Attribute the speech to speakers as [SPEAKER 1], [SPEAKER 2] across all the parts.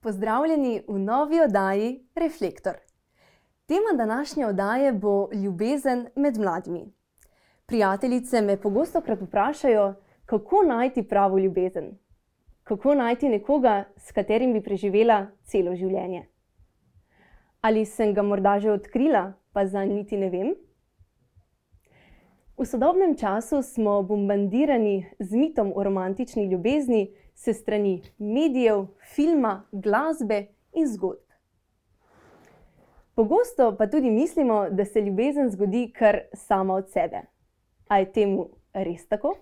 [SPEAKER 1] Pozdravljeni v novi oddaji Reflektor. Tema današnje oddaje bo ljubezen med mladimi. Prijateljice me pogosto krat vprašajo, kako najti pravo ljubezen, kako najti nekoga, s katerim bi preživela celo življenje. Ali sem ga morda že odkrila, pa zanj niti ne vem? V sodobnem času smo bombardirani z mitom o romantični ljubezni s strani medijev, filma, glasbe in zgodb. Pogosto pa tudi mislimo, da se ljubezen zgodi kar sama od sebe. A je temu res tako?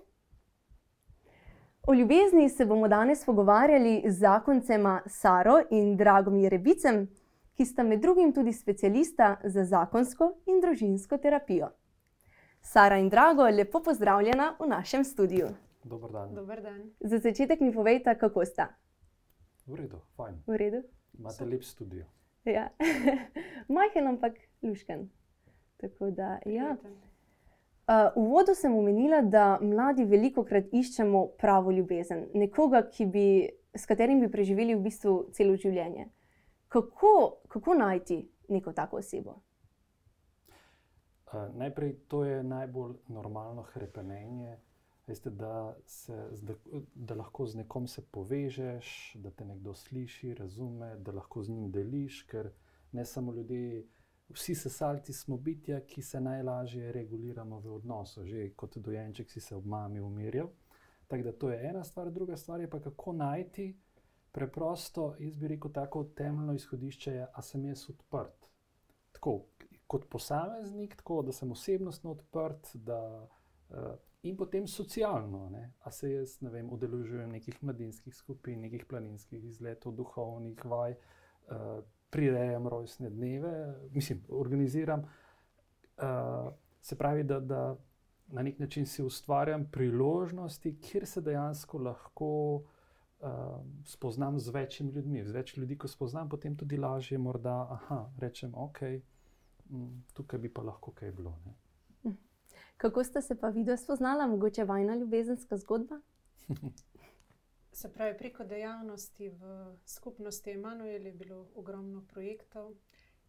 [SPEAKER 1] O ljubezni se bomo danes pogovarjali z zakoncema Saro in Dragomir Rebicem, ki sta med drugim tudi specialista za zakonsko in družinsko terapijo. Sara in Drago, lepo pozdravljena v našem studiu.
[SPEAKER 2] Dober dan.
[SPEAKER 3] Dober dan.
[SPEAKER 1] Za začetek mi povejte, kako sta.
[SPEAKER 2] V redu, fajn.
[SPEAKER 1] V redu?
[SPEAKER 2] Imate lep studio.
[SPEAKER 1] Ja. Majhen, ampak lušken. Tako da, ja. Uh, v uvodu sem omenila, da mladi veliko krat iščemo pravo ljubezen, nekoga, ki bi, s katerim bi preživeli v bistvu celo življenje. Kako, kako najti neko tako osebo?
[SPEAKER 2] Uh, najprej to je najbolj normalno hrepenenje. Veste, da, se, ne- da lahko z nekom se povežeš, da te nekdo sliši, razume, da lahko z njim deliš, ker ne samo ljudje, vsi sesalci smo bitja, ki se najlažje reguliramo v odnosu. Že kot dojenček si se ob mami umirjal. Tako da to je ena stvar, druga stvar je pa kako najti. Preprosto, jaz bi rekel, tako temeljno izhodišče je, a sem jaz odprt. Tako, kot posameznik, tako da sem osebnostno odprt, da, uh, in potem socialno. Ne? A se jaz, ne vem, udeležujem nekih mladinskih skupin, nekih planinskih izletov, duhovnih vaj, uh, prirejam rojstne dneve, mislim, organiziram. Uh, se pravi, da, da na nek način si ustvarjam priložnosti, kjer se dejansko lahko uh, spoznam z večjimi ljudmi. Z več ljudi, ko spoznam, potem tudi lažje morda, aha, rečem, ok, mm, tukaj bi pa lahko kaj bilo. Ne?
[SPEAKER 1] Kako ste se pa vidva spoznala, mogoče vajna ljubezenska zgodba?
[SPEAKER 3] Se pravi, preko dejavnosti v skupnosti Emanuel je bilo ogromno projektov.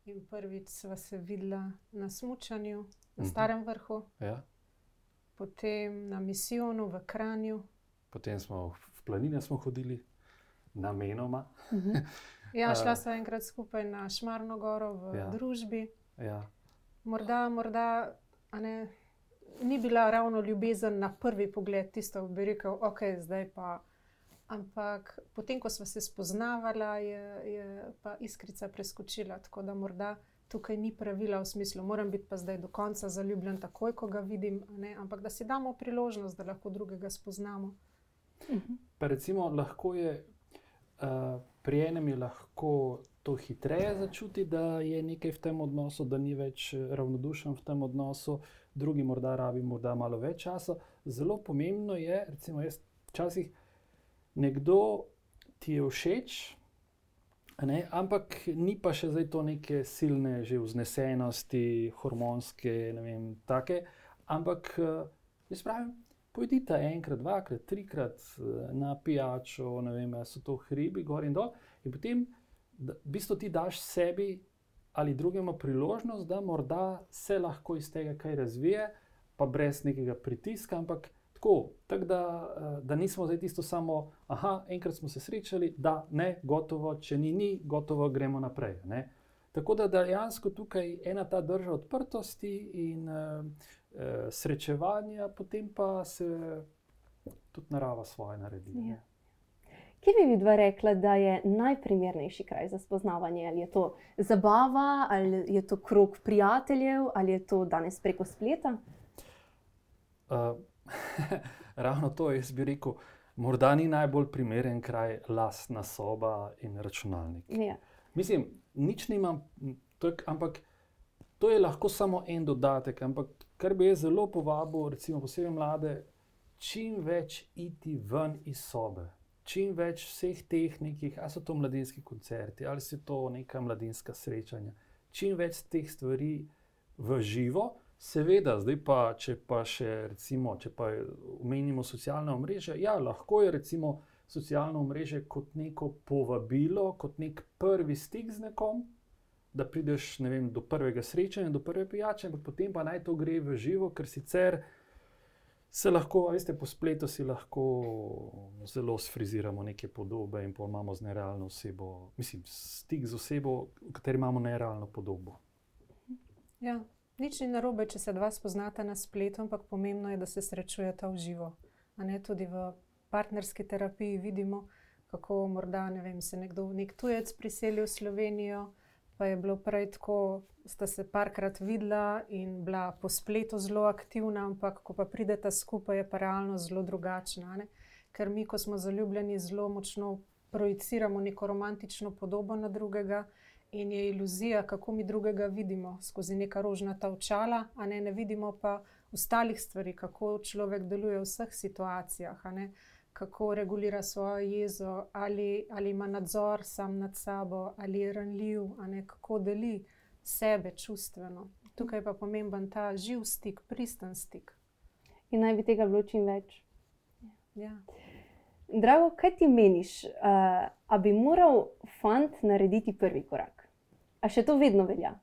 [SPEAKER 3] In prvič sva se videla na Smučanju, na
[SPEAKER 2] Mhm.
[SPEAKER 3] Starem vrhu,
[SPEAKER 2] Ja?
[SPEAKER 3] potem na misijonu v Kranju.
[SPEAKER 2] Potem smo v planine smo hodili, namenoma.
[SPEAKER 3] Ja,
[SPEAKER 2] A-
[SPEAKER 3] šla sva enkrat skupaj na Šmarno goro v
[SPEAKER 2] Ja.
[SPEAKER 3] ja. družbi.
[SPEAKER 2] Ja.
[SPEAKER 3] Morda, morda a ne, ni bila ravno ljubezen na prvi pogled, tisto bi rekel, ok, zdaj pa. Ampak potem, ko smo se spoznavala, je, je pa iskrica preskočila. Tako da morda tukaj ni pravila v smislu, moram biti pa zdaj do konca zaljubljen, takoj, ko ga vidim, ne, ampak da si damo priložnost, da lahko drugega spoznamo.
[SPEAKER 2] Pa recimo, lahko je, uh, pri enem je lahko to hitreje začuti, da je nekaj v tem odnosu, da ni več eh, ravnodušen v tem odnosu, drugi morda rabi morda malo več časa. Zelo pomembno je, recimo, jaz včasih nekdo ti je všeč. Ne, ampak ni pa še zdaj to neke silne, že vznesenosti, hormonske, ne vem, take. Ampak eh, jaz pravim, pojdite enkrat, dvakrat, trikrat eh, na pijačo, ne vem, a so to hribi, gor in dol. In potem v bistvu ti daš sebi ali drugemu priložnost, da morda se lahko iz tega kaj razvije, pa brez nekega pritiska, ampak tako, tak da, eh, da nismo zdaj tisto samo, aha, enkrat smo se srečali, da ne, gotovo, če ni, ni, gotovo gremo naprej. Ne? Tako da dejansko tukaj ena ta drža odprtosti in uh, uh, srečevanja, potem pa se tudi narava svoje naredi.
[SPEAKER 1] Ja. Kje bi vidva rekla, da je najprimernejši kraj za spoznavanje? Ali je to zabava, ali je to krog prijateljev, ali je to danes preko spleta?
[SPEAKER 2] Uh, ravno to, jaz bi rekel, morda ni najbolj primeren kraj lastna soba in računalnik.
[SPEAKER 1] Ja.
[SPEAKER 2] Mislim, nič nimam, je, ampak to je lahko samo en dodatek. Ampak kar bi jaz zelo povabil, recimo posebej mlade, čim več iti ven iz sobe. Čim več vseh teh nekih, ali so to mladinski koncerti, ali so to neka mladinska srečanja, čim več teh stvari v živo, seveda, zdaj pa, če pa še recimo, če pa omenimo socialna omrežja, ja, lahko je recimo socialno mreže kot neko povabilo, kot nek prvi stik z nekom, da prideš vem, do prvega srečanja, do prve pijače, ampak potem pa naj to gre v živo, ker sicer se lahko, veste, po spletu si lahko zelo sfriziramo neke podobe in imamo z nerealno osebo, mislim, stik z osebo, v kateri imamo nerealno podobo.
[SPEAKER 3] Ja, nič ni narobe, če se dva spoznata na spletu, ampak pomembno je, da se srečujeta v živo. Tudi v partnerski terapiji vidimo, kako morda ne vem, se nekdo, nek tujec priselil v Slovenijo pa je bilo prej tako, sta se parkrat videla in bila po spletu zelo aktivna, ampak ko pa prideta skupaj, je pa realno zelo drugačna. Ne? Ker mi, ko smo zaljubljeni, zelo močno projiciramo neko romantično podobo na drugega. In je iluzija, kako mi drugega vidimo skozi neka rožnata očala, a ne, ne vidimo pa ostalih stvari, kako človek deluje v vseh situacijah. Kako regulira svojo jezo, ali, ali ima nadzor sam nad sabo, ali je ranljiv, ne, kako deli sebe čustveno. Tukaj pa je pomemben ta živ stik, pristen stik.
[SPEAKER 1] In naj bi tega bilo čim več.
[SPEAKER 3] Ja.
[SPEAKER 1] Drago, kaj ti meniš, uh, da bi moral fant narediti prvi korak? A še to vedno velja?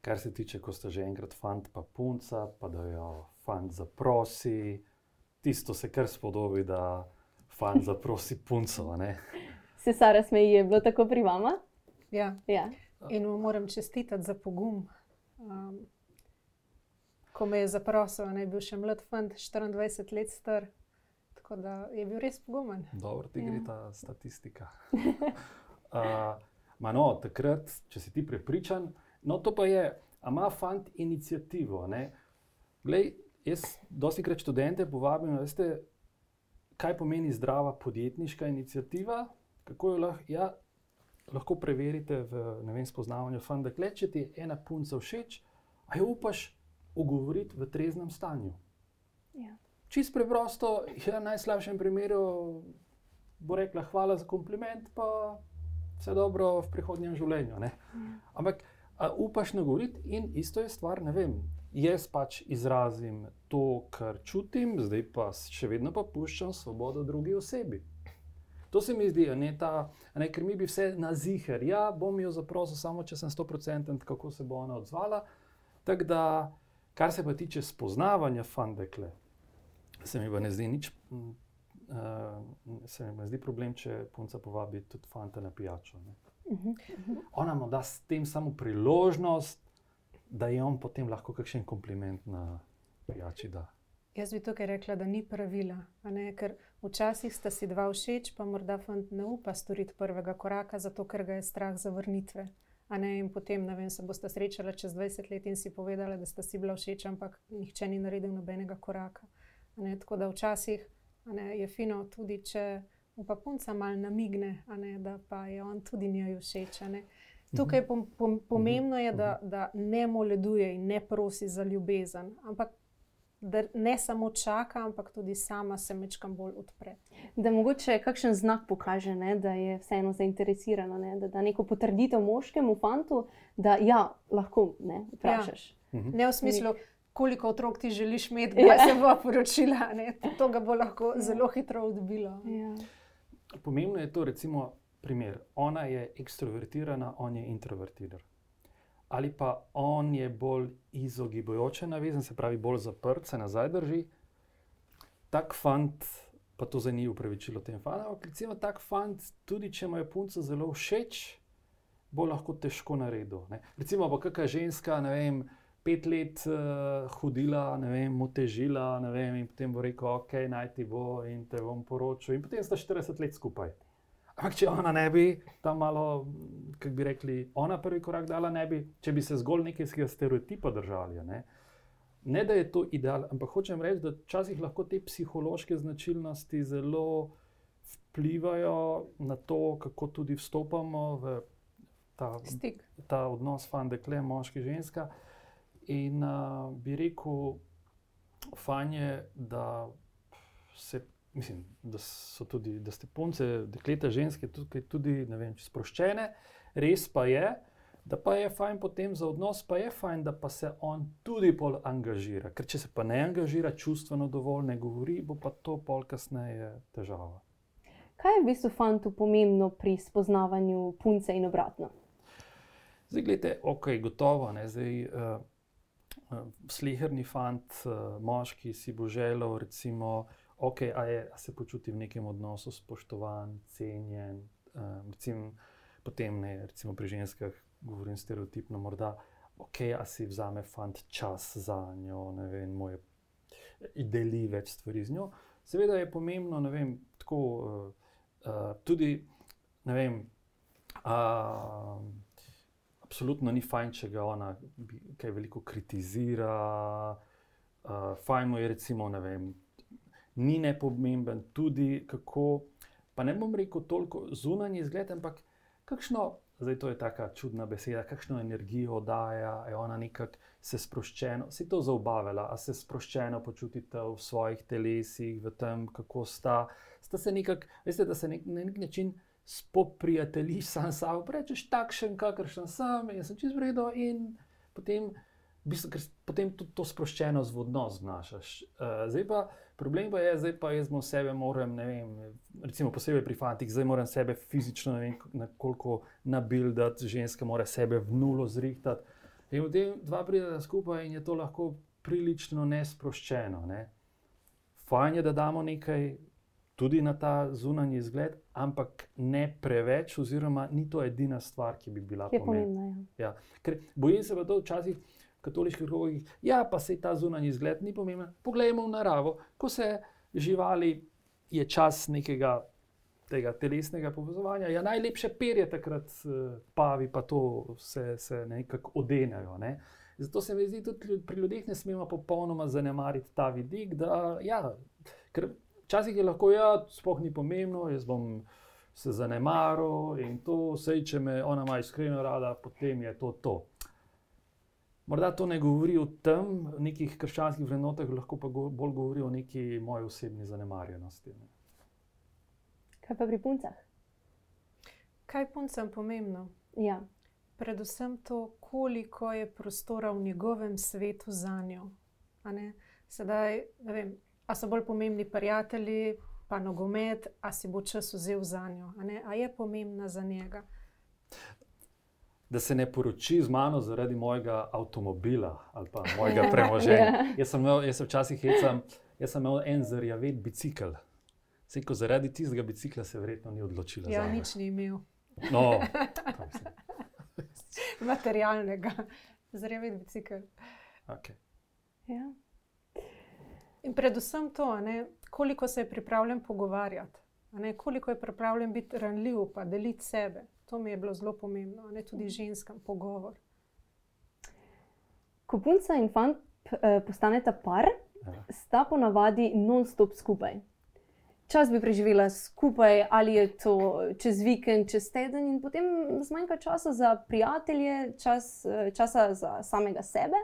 [SPEAKER 2] Kar se tiče, ko ste že enkrat fant, pa punca, pa da jo fant zaprosi, tisto se kar spodobi, da fant zaprosi punco.
[SPEAKER 1] Se Sara smeji, je bilo tako pri vama?
[SPEAKER 3] Ja.
[SPEAKER 1] ja.
[SPEAKER 3] In mu moram čestitati za pogum. Um, ko me je zaprosil, naj bi bil še mlad fant, 24 let star. Tako da je bil res pogumen.
[SPEAKER 2] Dobro, ti gre ja. ta statistika. uh, no, takrat, če si ti prepričan, no to pa je, ima fant inicijativo. Glej, jaz dosti krat študente povabim, da veste, kaj pomeni zdrava podjetniška inicijativa. Kako jo lahko, ja, lahko preverite v vem, spoznavanju funda. Če ti je ena punca všeč, a jo upaš ogovoriti v treznem stanju.
[SPEAKER 1] Ja.
[SPEAKER 2] Čist preprosto, ja, v najslabšem primeru bo rekla hvala za kompliment, pa vse dobro v prihodnjem življenju. Ja. Ampak upaš nagovoriti in isto je stvar, ne vem, jaz pač izrazim to, kar čutim, zdaj pa še vedno pa puščam svobodo drugi osebi. To se mi zdi, ne, ta, ne, ker mi bi vse na ziger. Ja, bom jo zaprosil, samo če sem 100% kako se bo ona odzvala. Tako da, kar se pa tiče spoznavanja fandekle, se mi pa ne zdi nič. Uh, se mi zdi problem, če punca povabi tudi fanta na pijačo. -huh, uh -huh. Ona mu da s tem samo priložnost, da je on potem lahko kakšen kompliment na pijači. Da.
[SPEAKER 3] Jaz bi tukaj rekla, da ni pravila. Ker včasih sta si dva všeč, pa morda fant ne upa storiti prvega koraka, zato ker ga je strah zavrnitve. In potem vem, se boste srečali čez 20 let in si povedali, da sta si bila všeč, ampak nihče ni naredil nobenega koraka. Tako da včasih ne, je fino tudi, če upa punca malo namigne, ne, da pa je on tudi njej všeč. Tukaj pom, pom, pomembno je, da, da ne moleduje in ne prosi za ljubezen, ampak da ne samo čaka, ampak tudi sama se mečkam bolj odpre.
[SPEAKER 1] Da mogoče kakšen znak pokaže, ne, da je vseeno zainteresirana, ne, da da neko potrditev moškemu fantu, da ja, lahko ne vprašaš.
[SPEAKER 3] Ja. Ne v smislu. Koliko otrok ti želiš imeti, da ja. se bo poročila? Ne? To ga bo lahko ja. zelo hitro odbilo.
[SPEAKER 1] Ja.
[SPEAKER 2] Pomembno je to, recimo, primer, ona je ekstrovertirana, on je introvertiran. Ali pa on je bolj izogibajoče navezan, se pravi, bolj zaprt, se nazaj drži. Tak fant, pa to za njih upravičilo tem fantom, ampak recimo tak fant, tudi če mu je punca zelo všeč, bo lahko težko naredil. Ne? Recimo, pa kakšna ženska, ne vem. Pet let uh, hodila, ne vem, mu težila, ne vem, in potem bo rekel, ok, naj ti bo in te bom poročil, in potem sta 40 let skupaj. Ampak če ona ne bi tam malo, kako bi rekli, ona prvi korak dala, ne bi, če bi se zgolj nekaj stereotipa držali. Ne? ne, da je to ideal, ampak hočem reči, da včasih lahko te psihološke značilnosti zelo vplivajo na to, kako tudi vstopamo v ta, ta odnos, fandekle, moški, ženska. In uh, bi rekel, fanje, da se mislim, da so tudi, da ste punce, dekleta, ženske, tukaj tudi, ne vem, sproščene. Res pa je, da pa je fajn potem za odnos, pa je fajn, da pa se on tudi bolj angažira. Ker če se pa ne angažira čustveno dovolj, ne govori, bo pa to pol kasneje težava.
[SPEAKER 1] Kaj je v bistvu fantu pomembno pri spoznavanju punce in obratno?
[SPEAKER 2] Zdaj, gledite, ok, gotovo. Ne, zdaj, uh, uh, Sliherni fant, uh, moški si bo želel, recimo, ok, a, je, a se počuti v nekem odnosu spoštovan, cenjen. Uh, recimo, potem ne, recimo pri ženskah, govorim stereotipno, morda, ok, a si vzame fant čas za njo, ne vem, moje deli več stvari z njo. Seveda je pomembno, ne vem, tako uh, uh, tudi, ne vem. Uh, absolutno ni fajn, če ga ona kaj veliko kritizira. Uh, fajn mu je, recimo, ne vem, ni nepomemben tudi kako. Pa ne bom rekel toliko zunanji izgled, ampak kakšno, zdaj to je tako čudna beseda, kakšno energijo daje, je ona nekako se sproščeno, si to zaobavila, a se sproščeno počutite v svojih telesih, v tem, kako sta. Sta se nekako, veste, da se nek, na nek način spoprijateljiš sam s sabo, rečeš takšen, kakršen sem, jaz sem čez vredo in potem, v bistvu, potem tudi to sproščenost v odnos znašaš. Uh, zdaj pa problem pa je, zdaj pa jaz sebe moram, ne vem, recimo posebej pri fantih, zdaj moram sebe fizično, ne vem, nekoliko nabildati, ženska mora sebe v nulo zrihtati. In potem dva prideta skupaj in je to lahko prilično nesproščeno. Ne? Fajn je, da damo nekaj tudi na ta zunanji izgled, ampak ne preveč, oziroma ni to edina stvar, ki bi bila
[SPEAKER 1] pomembna.
[SPEAKER 2] Ja. Ja. Bojim se pa to včasih. Katoliških krogih, ja, pa se ta zunanji izgled ni pomemben. Poglejmo v naravo, ko se živali, je čas nekega tega telesnega povezovanja. Ja, najlepše perje takrat, eh, pavi pa to se, se nekako odenejo. Ne? Zato se mi zdi, tudi pri ljudeh ne smemo popolnoma zanemariti ta vidik, da ja, ker Včasih je lahko, ja, sploh ni pomembno, jaz bom se zanemaril in to, vse, če me ona ima iskreno rada, potem je to to. Morda to ne govori o tem, nekih krščanskih vrednotah, lahko pa go, bolj govori o neki moji osebni zanemarjenosti. Ne.
[SPEAKER 1] Kaj pa pri puncah?
[SPEAKER 3] Kaj puncem pomembno?
[SPEAKER 1] Ja.
[SPEAKER 3] Predvsem to, koliko je prostora v njegovem svetu za njo. Sedaj, ne vem, a so bolj pomembni prijatelji, pa nogomet, a si bo čas vzel za njo, a, a je pomembna za njega.
[SPEAKER 2] Da se ne poroči z mano zaradi mojega avtomobila ali pa mojega premoženja. Ja. jaz, sem imel, jaz sem včasih hecam, jaz sem imel en zarjavet bicikl. Sejko, zaradi tistega bicikla se verjetno ni odločila.
[SPEAKER 3] Ja, nič ni imel.
[SPEAKER 2] No,
[SPEAKER 3] Materialnega, zarjavet bicikl.
[SPEAKER 2] Okay.
[SPEAKER 1] Ja.
[SPEAKER 3] In predvsem to, ne, koliko se je pripravljen pogovarjati, ne, koliko je pripravljen biti ranljiv, pa deliti sebe. To mi je bilo zelo pomembno, ne tudi ženskam pogovor.
[SPEAKER 1] Ko punca in fant eh, postaneta par, sta ponavadi non-stop skupaj. Čas bi preživela skupaj, ali je to čez vikend, čez teden, in potem zmanjka časa za prijatelje, čas, eh, časa za samega sebe.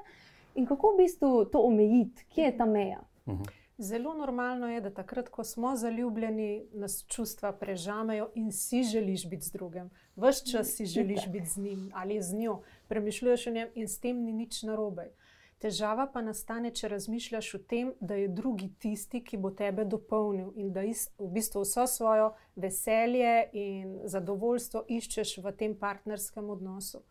[SPEAKER 1] In kako v bistvu to omejiti, kje je ta meja?
[SPEAKER 3] Mhm. Zelo normalno je, da takrat, ko smo zaljubljeni, nas čustva prežamejo in si želiš biti z drugim. Ves čas si želiš biti z njim ali z njo, premišljuješ o njem in s tem ni nič narobe. Težava pa nastane, če razmišljaš o tem, da je drugi tisti, ki bo tebe dopolnil in da v bistvu vso svojo veselje in zadovoljstvo iščeš v tem partnerskem odnosu.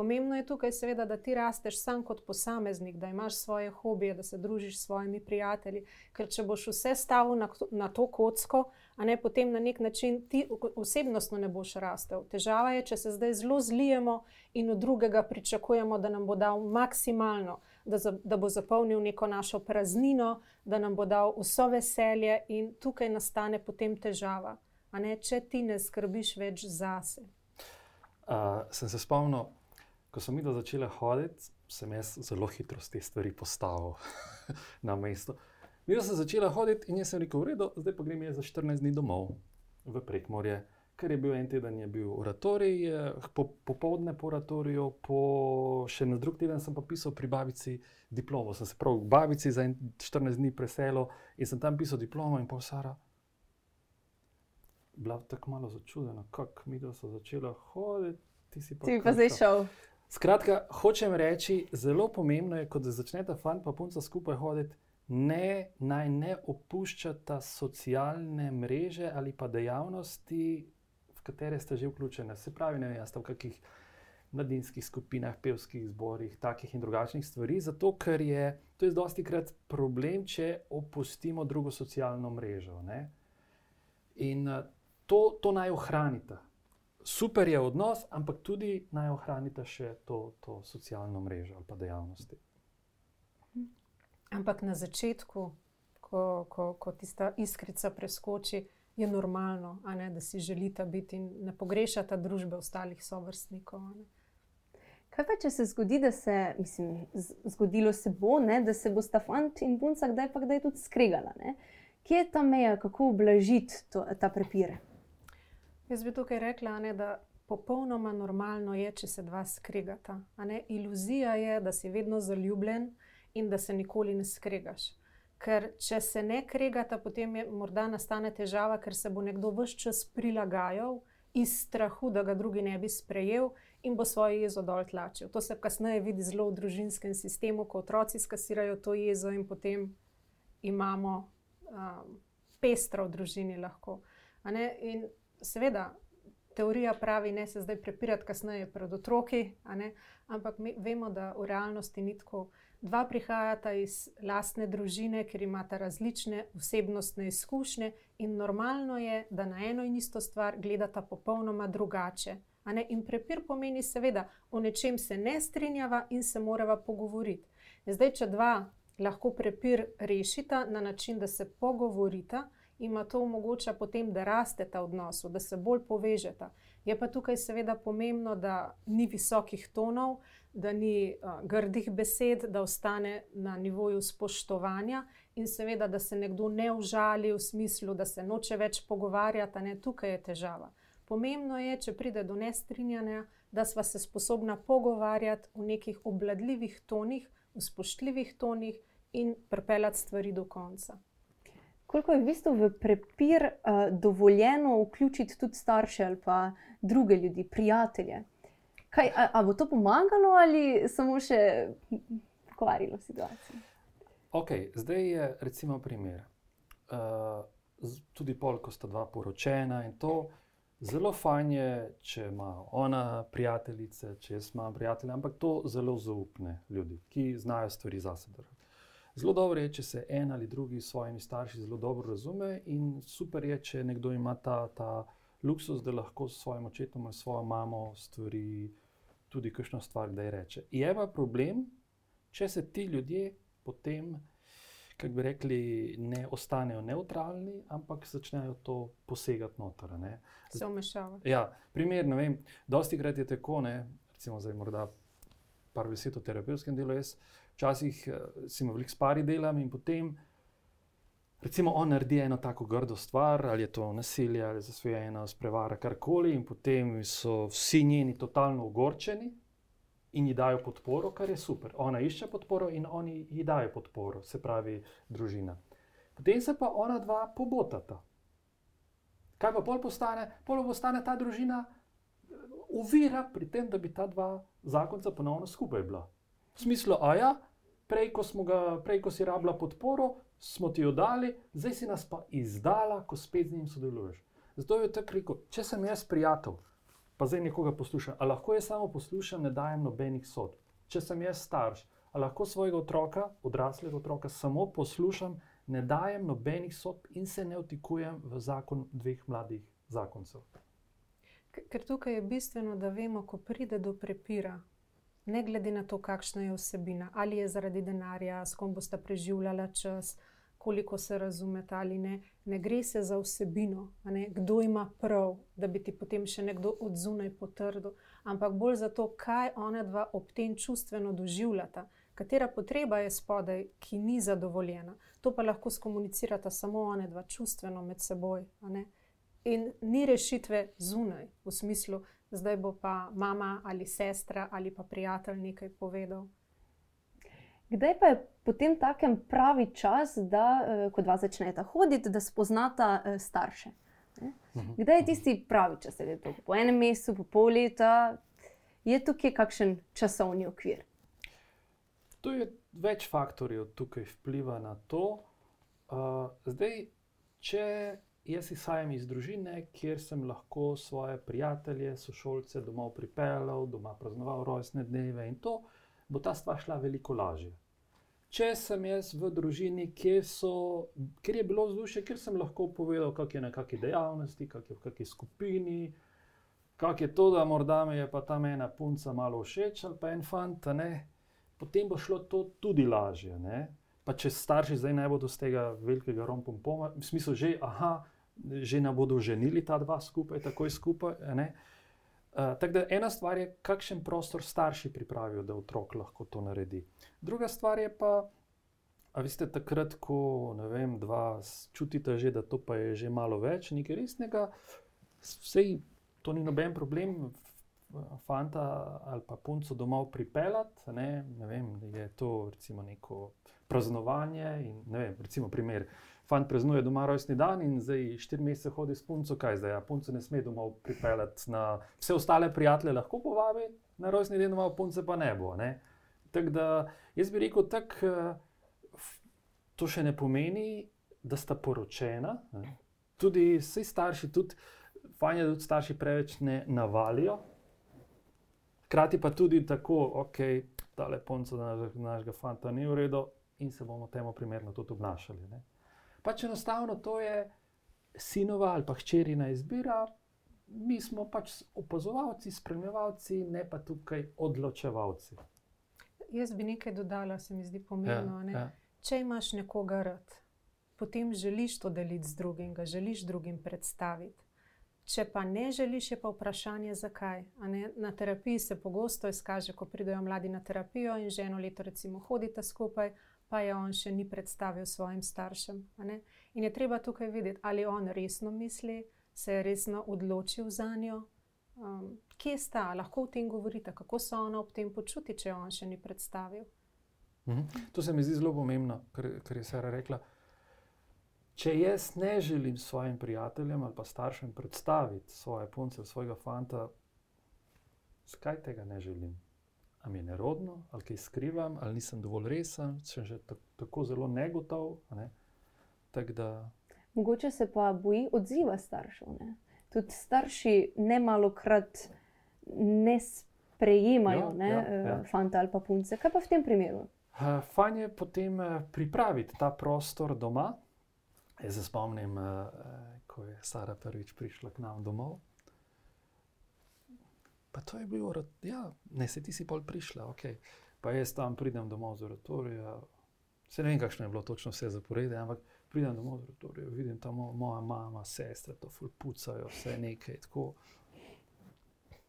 [SPEAKER 3] Pomembno je tukaj, seveda, da ti rasteš sam kot posameznik, da imaš svoje hobije, da se družiš s svojimi prijatelji. Ker če boš vse stavil na, na to kocko, a ne potem na nek način ti osebnostno ne boš rastel. Težava je, če se zdaj zelo zlijemo in od drugega pričakujemo, da nam bo dal maksimalno, da, za, da bo zapolnil neko našo praznino, da nam bo dal vso veselje in tukaj nastane potem težava. Ne, če ti ne skrbiš več zase.
[SPEAKER 2] Uh, sem se spomnil, ko sem videl, da začela hoditi, sem jaz zelo hitro te stvari postavil na mesto. Videla sem začela hoditi in jaz sem rekel, redo, zdaj pa grem za 14 dni domov v Prekmorje, ker je bil en teden je bil oratorij, po, popoldne po oratoriju, po, še na drug teden sem pa pisal pri babici diplomo. Sem se prav v babici za 14 dni preselil in sem tam pisal diplomo in pol Sara. Bila tako malo začudena, kako mi da so začela hoditi. Ti si pa,
[SPEAKER 1] ti pa zdaj šel.
[SPEAKER 2] Skratka, hočem reči, zelo pomembno je, da začnete fant in punca skupaj hoditi, ne, naj ne opuščata socialne mreže ali pa dejavnosti, v katere ste že vključeni. Se pravi, ne vem, jaz v kakih mladinskih skupinah, pevskih zborih, takih in drugačnih stvari, zato ker je to je dosti krat problem, če opustimo drugo socialno mrežo. Ne? In eh, to, to naj ohranite. Super je odnos, ampak tudi naj ohranite še to, to socialno mrežo ali pa dejavnosti.
[SPEAKER 3] Ampak na začetku, ko, ko, ko tista iskrica preskoči, je normalno, ne, da si želite biti in ne pogrešate družbe ostalih sovrstnikov. Ne.
[SPEAKER 1] Kaj pa, če se zgodi, da se, mislim, zgodilo se bo, ne, da se bo sta fant in punca kdaj pa kdaj tudi skregala? Ne? Kje je ta meja, kako ublažiti to, ta prepir?
[SPEAKER 3] Jaz bi tukaj rekla, ne, da popolnoma normalno je, če se dva skregata. Iluzija je, da si vedno zaljubljen in da se nikoli ne skregaš. Ker če se ne kregata, potem je morda nastane težava, ker se bo nekdo vse čas prilagajal iz strahu, da ga drugi ne bi sprejel in bo svojo jezo dol tlačil. To se kasneje vidi zelo v družinskem sistemu, ko otroci skasirajo to jezo in potem imamo um, pestro v družini lahko. In seveda, teorija pravi, ne se zdaj prepirati kasneje pred otroki, ampak mi vemo, da v realnosti ni tako. Dva prihajata iz lastne družine, ker imata različne osebnostne izkušnje, in normalno je, da na eno in isto stvar gledata popolnoma drugače. In prepir pomeni, seveda, o nečem se ne strinjava in se morava pogovoriti. Zdaj, če dva lahko prepir rešita na način, da se pogovorita, ima to omogoča potem, da rasteta v odnosu, da se bolj povežeta. Je pa tukaj seveda pomembno, da ni visokih tonov, da ni uh, grdih besed, da ostane na nivoju spoštovanja in seveda, da se nekdo ne užali v smislu, da se noče več pogovarjati, ne tukaj je težava. Pomembno je, če pride do nestrinjanja, da sva se sposobna pogovarjati v nekih obladljivih tonih, v spoštljivih tonih in pripeljati stvari do konca.
[SPEAKER 1] Koliko je v bistvu v prepir uh, dovoljeno vključiti tudi starše ali pa druge ljudi, prijatelje? Kaj, a, a bo to pomagalo ali samo še pokvarilo situacijo?
[SPEAKER 2] Okay, zdaj je recimo primer. Uh, tudi pol, ko sta dva poročena in to. Zelo fajn je, če ima ona prijateljice, če jaz imam prijatelje, ampak to zelo zaupne ljudi, ki znajo stvari za sebe. Zelo dobro je, če se en ali drugi s svojimi starši zelo dobro razume, in super je, če nekdo ima ta, ta luksus, da lahko s svojim očetom ali svojo mamo stvari tudi kakšno stvar, da je reče. Je pa problem, če se ti ljudje potem, kako bi rekli, ne ostanejo neutralni, ampak začnejo to posegati noter. Ne.
[SPEAKER 3] Se umešavati.
[SPEAKER 2] Ja, primer, ne vem, dosti krat je tako, ne, recimo zdaj morda par besed o terapevtskem delu. Jaz včasih uh, si imel veliko spari delam in potem recimo on naredi eno tako grdo stvar, ali je to nasilje, ali zasvojeno, sprevara, karkoli, in potem so vsi njeni totalno ogorčeni in ji dajo podporo, kar je super. Ona išče podporo in oni ji dajo podporo, se pravi, družina. Potem se pa ona dva pobotata. Kaj pa pol postane? Pol postane ta družina uvira pri tem, da bi ta dva zakonca ponovno skupaj bila. V smislu, a ja, prej ko, ga, prej, ko si rabila podporo, smo ti jo dali, zdaj si nas pa izdala, ko spet z njim sodeluješ. Zato je tako rekel, če sem jaz prijatelj, pa zdaj nekoga poslušam, ali lahko jaz samo poslušam, ne dajem nobenih sod. Če sem jaz starš, ali lahko svojega otroka, odraslega otroka, samo poslušam, ne dajem nobenih sod in se ne vtikujem v zakon dveh mladih zakoncev.
[SPEAKER 3] Ker tukaj je bistveno, da vemo, ko pride do prepira, ne glede na to, kakšna je vsebina, ali je zaradi denarja, s kom boste preživljali čas, koliko se razumete ali ne. Ne gre se za vsebino, kdo ima prav, da bi ti potem še nekdo od zunaj potrdil, ampak bolj za to, kaj ona dva ob tem čustveno doživljata, katera potreba je spodaj, ki ni zadovoljena. To pa lahko skomunicirata samo ona dva čustveno med seboj. In ni rešitve zunaj, v smislu, zdaj bo pa mama ali sestra ali pa prijatelj nekaj povedal.
[SPEAKER 1] Kdaj pa je potem takem pravi čas, da eh, ko dva začneta hoditi, da spoznata eh, starše? Mhm. Kdaj je tisti pravi čas, da je to po enem mesecu, po pol leta, je tukaj kakšen časovni okvir?
[SPEAKER 2] To je več faktorjev tukaj vpliva na to. Uh, zdaj, če jaz izhajam iz družine, kjer sem lahko svoje prijatelje, sošolce domov pripeljal, doma praznoval rojstne dneve in to, bo ta stvar šla veliko lažje. Če sem jaz v družini, kjer, so, kjer je bilo vzdušje, kjer sem lahko povedal, kako je na kakšni dejavnosti, kako je v kakšni skupini, kako je to, da morda mi je pa ta ena punca malo všeč ali pa en fant, ne, potem bo šlo to tudi lažje. Ne. Pa če starši zdaj ne bodo z tega velikega rompompoma, v smislu, že, aha, že ne bodo ženili ta dva skupaj, takoj skupaj. Uh, tako da ena stvar je, kakšen prostor starši pripravijo, da otrok lahko to naredi. Druga stvar je pa, a vi ste takrat, ko ne vem, dva čutite že, da to pa je že malo več, nekaj resnega, vsej to ni noben problem. Fanta ali pa punco domov pripeljati, ne, ne vem, je to recimo neko praznovanje. In, vem, recimo, primer, fant praznuje doma rojstni dan in zdaj štiri mesece hodi s punco, kaj zdaj, ja, punce ne sme domov pripeljati na vse ostale prijatelje, lahko povabi na rojstni dan, domov punce pa ne bo. Ne. Tako da jaz bi rekel, tak, eh, to še ne pomeni, da sta poročena. Ne. Tudi vsi starši, tudi fajn je, da tudi starši preveč ne navalijo. Hkrati pa tudi tako, ok, ta leponca našega fanta ni v redu, in se bomo temu primerno tudi obnašali. Ne? Pač enostavno to je sinova ali pa hčerina izbira, mi smo pač opazovalci, spremljevalci, ne pa tukaj odločevalci.
[SPEAKER 3] Jaz bi nekaj dodala, se mi zdi pomembno. Ja, ja. Če imaš nekoga rad, potem želiš to deliti z drugim, ga želiš drugim predstaviti. Če pa ne želiš, je pa vprašanje, zakaj. Na terapiji se pogosto izkaže, ko pridejo mladi na terapijo in že eno leto, recimo, hodite skupaj, pa je on še ni predstavil svojim staršem. In je treba tukaj videti, ali on resno misli, se je resno odločil za njo. Um, kje sta, lahko o tem govorite, kako se ona ob tem počuti, če on še ni predstavil.
[SPEAKER 2] Mhm. To se mi zdi zelo pomembno, kar, kar je Sara rekla. Če jaz ne želim svojim prijateljem ali pa staršem predstaviti svoje punce, svojega fanta, zakaj tega ne želim? Ali mi je nerodno, ali kaj skrivam, ali nisem dovolj resen, sem že tako zelo negotov. Ne? Tak da...
[SPEAKER 1] Mogoče se pa boji odziva staršev. Ne? Tudi starši ne malo krat ne sprejemajo ja, ne, ja, ja. fanta ali pa punce. Kaj pa v tem primeru?
[SPEAKER 2] Fajn je potem eh, pripraviti ta prostor doma. Jaz se spomnim, eh, ko je Sara prvič prišla k nam domov. Pa to je bilo, ja, ne, se ti si pol prišla, ok. Pa jaz tam pridem domov z oratorija. Se ne vem, kakšno je bilo točno vse zaporedje, ampak pridem domov z oratorija, vidim tam moja mama, sestre, to fulpucajo, vse nekaj tako.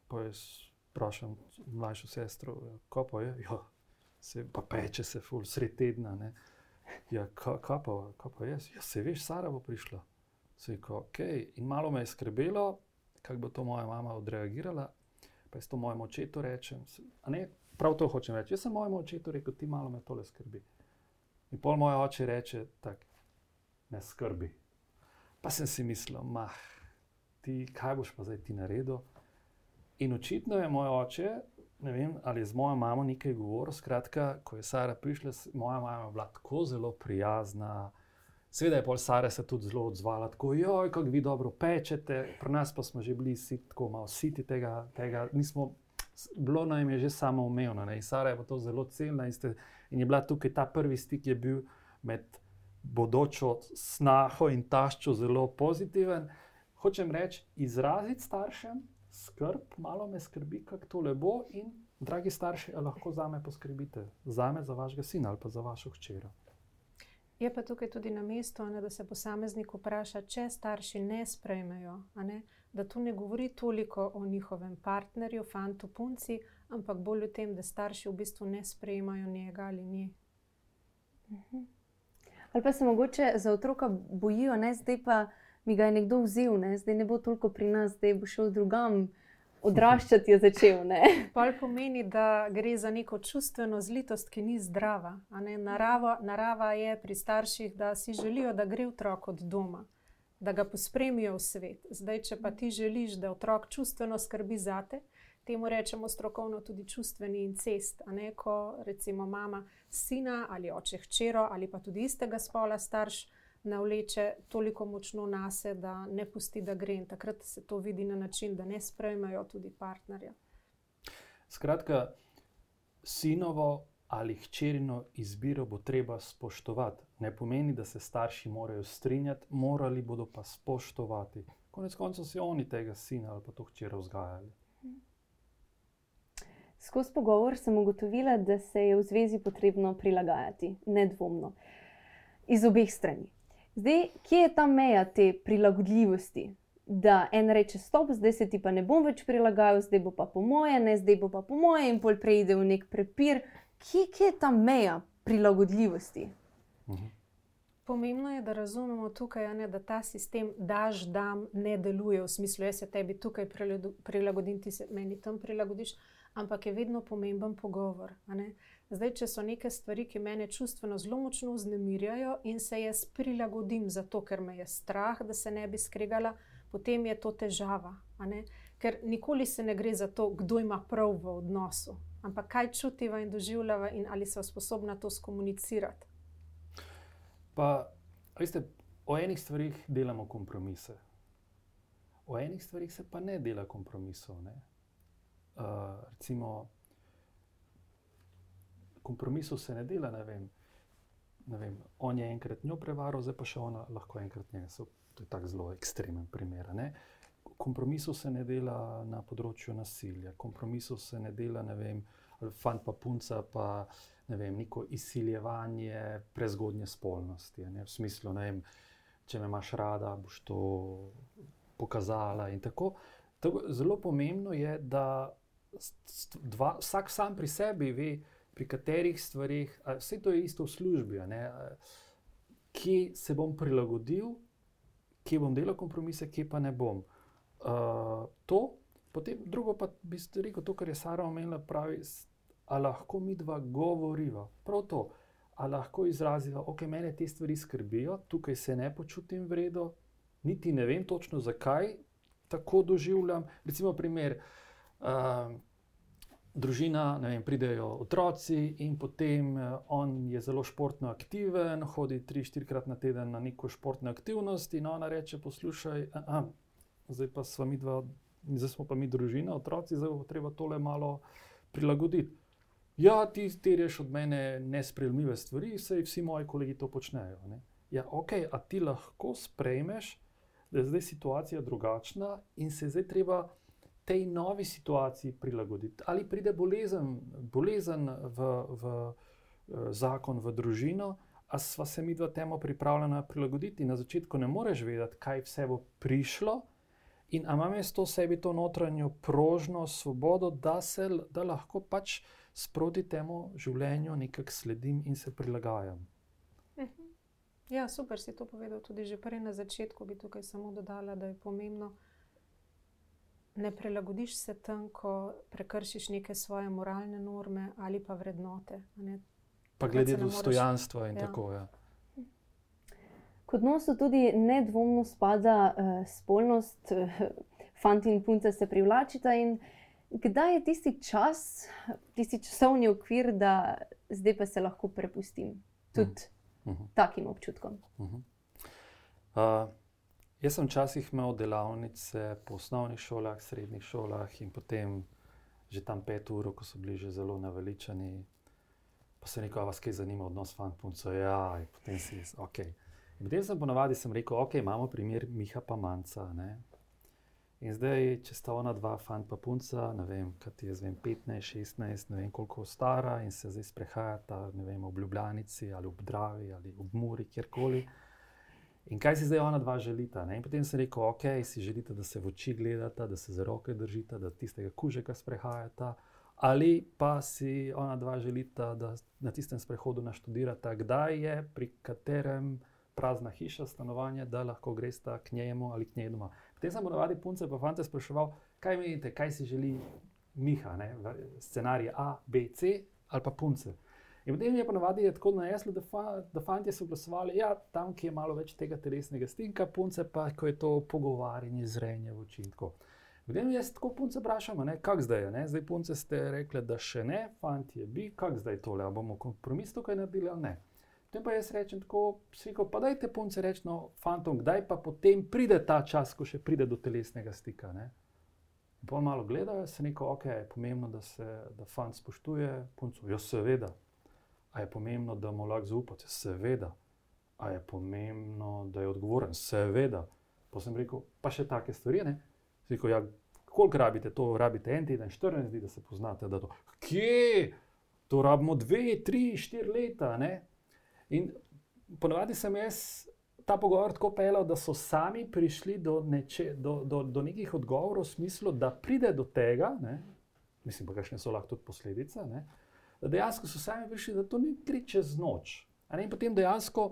[SPEAKER 2] Pa jaz vprašam mlajšo sestro, ja, kako pa je, ja, se pa peče se ful, sred tedna. Ne. Ja, kaj ka pa, ka pa jaz? Ja, se veš, Sara bo prišla. Se je, ok. In malo me je skrbelo, kako bo to moja mama odreagirala, pa jaz to mojemu očetu rečem. Ne, prav to hočem reči. Jaz sem mojemu očetu rekel, ti malo me tole skrbi. In pol moj oče reče, tak, ne skrbi. Pa sem si mislil, mah, ti kaj boš pa zdaj ti naredil. In očitno je moj oče, ne vem, ali je z mojo mamo nekaj govoril. Skratka, ko je Sara prišla, moja mama je bila tako zelo prijazna. Seveda je pol Sara se tudi zelo odzvala, tako joj, kako vi dobro pečete, pri nas pa smo že bili sit, tako malo siti tega, tega. Nismo, bilo nam je že samo umevno. In Sara je to zelo cenila in, in je bila tukaj ta prvi stik, ki je bil med bodočo snaho in taščo zelo pozitiven. Hočem reči, izraziti staršem skrb, malo me skrbi, kako to le bo. In, dragi starši, lahko za me poskrbite, za me, za vašega sina ali pa za vašo hčera.
[SPEAKER 3] Je pa tukaj tudi na mestu, da se posameznik vpraša, če starši ne sprejmejo, ne, da tu ne govori toliko o njihovem partnerju, fantu, punci, ampak bolj o tem, da starši v bistvu ne sprejmajo njega ali nje.
[SPEAKER 1] Mhm. Ali pa se mogoče za otroka bojijo, da zdaj pa mi ga je nekdo vzel, ne? zdaj ne bo toliko pri nas, zdaj bo šel drugam odraščati je začel.
[SPEAKER 3] Pol pomeni, da gre za neko čustveno zlitost, ki ni zdrava. Narava, narava je pri starših, da si želijo, da gre otrok od doma, da ga pospremijo v svet. Zdaj, če pa ti želiš, da otrok čustveno skrbi zate, Temu rečemo strokovno tudi čustveni incest. Ko recimo mama sina ali oče hčero ali pa tudi istega spola starš navleče toliko močno na sebe, da ne pusti, da gre in takrat se to vidi na način, da ne sprejmejo tudi partnerja.
[SPEAKER 2] Skratka, sinovo ali hčerino izbiro bo treba spoštovati. Ne pomeni, da se starši morajo strinjati, morali bodo pa spoštovati. Konec koncev so oni tega sina ali pa to hčer vzgajali.
[SPEAKER 1] Skozi pogovor sem ugotovila, da se je v zvezi potrebno prilagajati, nedvomno, iz obeh strani. Zdaj, kje je ta meja te prilagodljivosti, da en reče: Stop, zdaj se ti pa ne bom več prilagajal, zdaj bo pa po moje, ne zdaj bo pa po moje, in pol preide v nek prepir. Kje, kje je ta meja prilagodljivosti?
[SPEAKER 2] Mhm.
[SPEAKER 3] Pomembno je, da razumemo tukaj, ne, da ta sistem daš, da ne deluje v smislu, da se tebi tukaj prilagodim, ti se meni tam prilagodiš, ampak je vedno pomemben pogovor. Zdaj, če so neke stvari, ki me čustveno zelo močno vznemirjajo in se jaz prilagodim, zato ker me je strah, da se ne bi skregala, potem je to težava. Ker nikoli se ne gre za to, kdo ima prav v odnosu, ampak kaj čutiva in doživljava, in ali so sposobna to skomunicirati.
[SPEAKER 2] Pa, veste, o enih stvarih delamo kompromise, o enih stvarih se pa ne dela kompromisov. Ne? Uh, recimo, kompromisov se ne dela. Ne vem, ne vem, on je enkrat njo prevaral, zdaj pa še ona lahko enkrat njega. To je tako zelo ekstremen primer. Ne? Kompromisov se ne dela na področju nasilja, kompromisov se ne dela, ne vem, fant pa punca, pa ne vem, neko izsiljevanje prezgodnje spolnosti. Ne? V smislu, ne vem, če me imaš rada, boš to pokazala tako. tako zelo pomembno je, da dva, vsak sam pri sebi ve, pri katerih stvarih, vse to je isto v službi, ki se bom prilagodil, kje bom delal kompromise, kje pa ne bom. Uh, to, potem drugo pa bi rekel to, kar je Sara omenila, pravi, ali lahko mi dva govoriva. Prav to, ali lahko izraziva, ok, mene te stvari skrbijo, tukaj se ne počutim vredno, niti ne vem točno, zakaj tako doživljam. Recimo, primer. Uh, družina, ne vem, pridejo otroci in potem uh, on je zelo športno aktiven, hodi tri, štirikrat na teden na neko športno aktivnost in ona reče: Poslušaj, a, a, zdaj pa smo mi dva, zdaj smo pa mi družina, otroci, zdaj bo treba tole malo prilagoditi. Ja, ti terješ od mene nesprejemljive stvari, sej vsi moji kolegi to počnejo. Ne? Ja, ok, a ti lahko sprejmeš, da je zdaj situacija drugačna in se zdaj treba tej novi situaciji prilagoditi. Ali pride bolezen, bolezen v, v eh, zakon, v družino, a sva se mi dva temu pripravljena prilagoditi. Na začetku ne moreš vedeti, kaj vse bo prišlo. In imam jaz to sebi, to notranjo prožnost, svobodo, da, se, da lahko pač sproti temu življenju nekako sledim in se prilagajam.
[SPEAKER 3] Mhm. Ja, super si to povedal. Tudi že prej na začetku bi tukaj samo dodala, da je pomembno, ne prilagodiš se tam, ko prekršiš neke svoje moralne norme ali pa vrednote.
[SPEAKER 2] Pa glede dostojanstva in ja. tako. Ja.
[SPEAKER 1] K odnosu tudi nedvomno spada uh, spolnost, uh, fanti in punce se privlačita. Kdaj je tisti čas, tisti časovni okvir, da zdaj pa se lahko prepustim tudi uh -huh. takim občutkom? Uh
[SPEAKER 2] -huh. uh, Jaz sem včasih imel delavnice po osnovnih šolah, srednjih šolah in potem že tam pet ur, ko so bili že zelo naveličani. Pa se neko vas kaj zanima, odnos fant-punco. Ja, in potem si jaz, ok. In potem sem ponovadi sem rekel, ok, imamo primer Miha pa Manca. Ne? In zdaj, če sta ona dva fant pa punca, ne vem, kaj je zdaj 15, 16, ne vem koliko stara in se zdaj sprehajata, ne vem, v Ljubljanici ali v Dravi ali v Muri, kjerkoli. In kaj si zdaj ona dva želita? Ne? In potem sem rekel, ok, si želite, da se v oči gledata, da se za roke držita, da tistega kužeka sprehajata, ali pa si ona dva želita, da na tistem sprehodu naštudirata, kdaj je, pri katerem prazna hiša, stanovanje, da lahko gresta k njemu ali k njej doma. Potem sem ponovadi punce pa fante spraševal, kaj menite, kaj si želi Miha, ne? scenarij A, B, C ali pa punce. In potem je ponovadi tako najeslo, da, fa, da fanti so glasovali, ja, tam, kjer je malo več tega telesnega stika, punce pa, ko je to pogovarjanje, zrenje v oči. Vem, jaz tako punce vprašam, kako zdaj je. Ne? Zdaj punce ste rekli, da še ne, fanti je bi, kako zdaj tole, ali bomo kompromis tukaj naredili ali ne. Potem pa jaz rečem tako, sviko, pa dajte punce reči, no, fantom, kdaj pa potem pride ta čas, ko še pride do telesnega stika. Ne? In pa malo gledajo, se neko, ok, je pomembno, da se da fant spoštuje punco. Ja, seveda. A je pomembno, da mu lahko zaupate? Seveda. A je pomembno, da je odgovoren? Seveda. Pa sem rekel, pa še take stvari. Rekel, ja, koliko rabite to? Rabite en teden, 14 dni, da se poznate. Da to. Kje? To rabimo dve, tri, štiri leta. Ne? In ponovadi sem jaz ta pogovor tako pelal, da so sami prišli do, neče, do, do, do nekih odgovorov, v smislu, da pride do tega, ne, mislim pa, kakšne so lahko tudi posledice, ne, da dejansko so sami prišli, da to ni gre čez noč. In potem dejansko.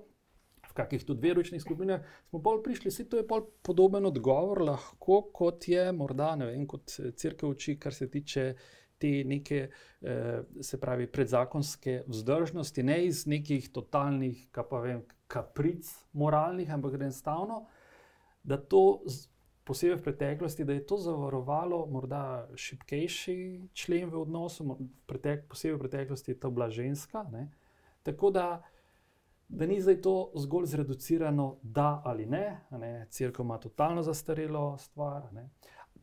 [SPEAKER 2] V kakih tudi veročnih skupinah smo bolj prišli, vse to je bolj podoben odgovor, lahko kot je morda, ne vem, kot crkva uči, kar se tiče te neke, eh, se pravi, predzakonske vzdržnosti, ne iz nekih totalnih, kaj pa vem, kapric moralnih, ampak enostavno, da to, posebej v preteklosti, da je to zavarovalo morda šipkejši člen v odnosu, pretek, posebej v preteklosti je to bila ženska. Ne? Tako da, da ni zdaj to zgolj zreducirano, da ali ne, ne? crkva ima totalno zastarelo stvar. Ne?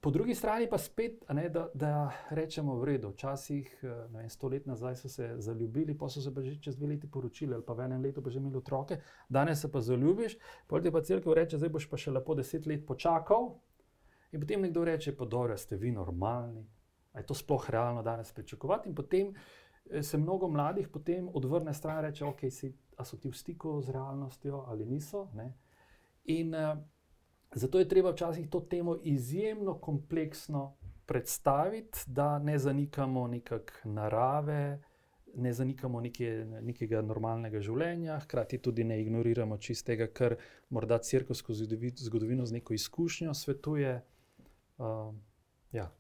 [SPEAKER 2] Po drugi strani pa spet, ne, da, da rečemo v redu. Včasih, eh, ne vem, sto let nazaj so se zaljubili, pa so se pa že čez dve leti poročili, ali pa v enem letu pa že imeli otroke, danes se pa zaljubiš, potem pa crkva reče, zdaj boš pa še lepo deset let počakal. In potem nekdo reče, pa dobro, ste vi normalni. Je to sploh realno danes pričakovati? In potem eh, se mnogo mladih potem odvrne stran in reče, ok, si, so ti v stiku z realnostjo ali niso. Ne? In uh, Zato je treba včasih to temo izjemno kompleksno predstaviti, da ne zanikamo nekakšne narave, ne zanikamo neke, nekega normalnega življenja, hkrati tudi ne ignoriramo čistega, kar morda crkva skozi zgodovino z neko izkušnjo svetuje. Uh, ja.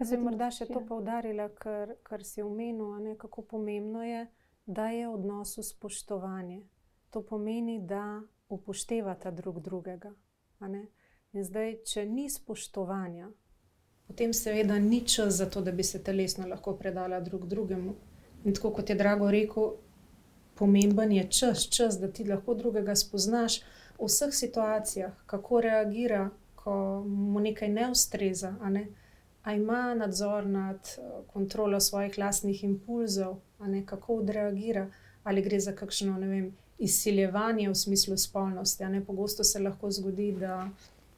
[SPEAKER 3] Jaz bi morda še to poudarila, kar, kar si omenil, kako pomembno je, da je v odnosu spoštovanje. To pomeni, da upoštevata drug drugega. In zdaj, če ni spoštovanja, potem seveda ni čas za to, da bi se telesno lahko predala drug drugemu. In tako kot je Drago rekel, pomemben je čas, čas, da ti lahko drugega spoznaš v vseh situacijah, kako reagira, ko mu nekaj ne ustreza. Ne? A ima nadzor nad kontrolo svojih lastnih impulzov, kako odreagira, ali gre za kakšno, ne vem, izsiljevanje v smislu spolnosti. Ne, pogosto se lahko zgodi, da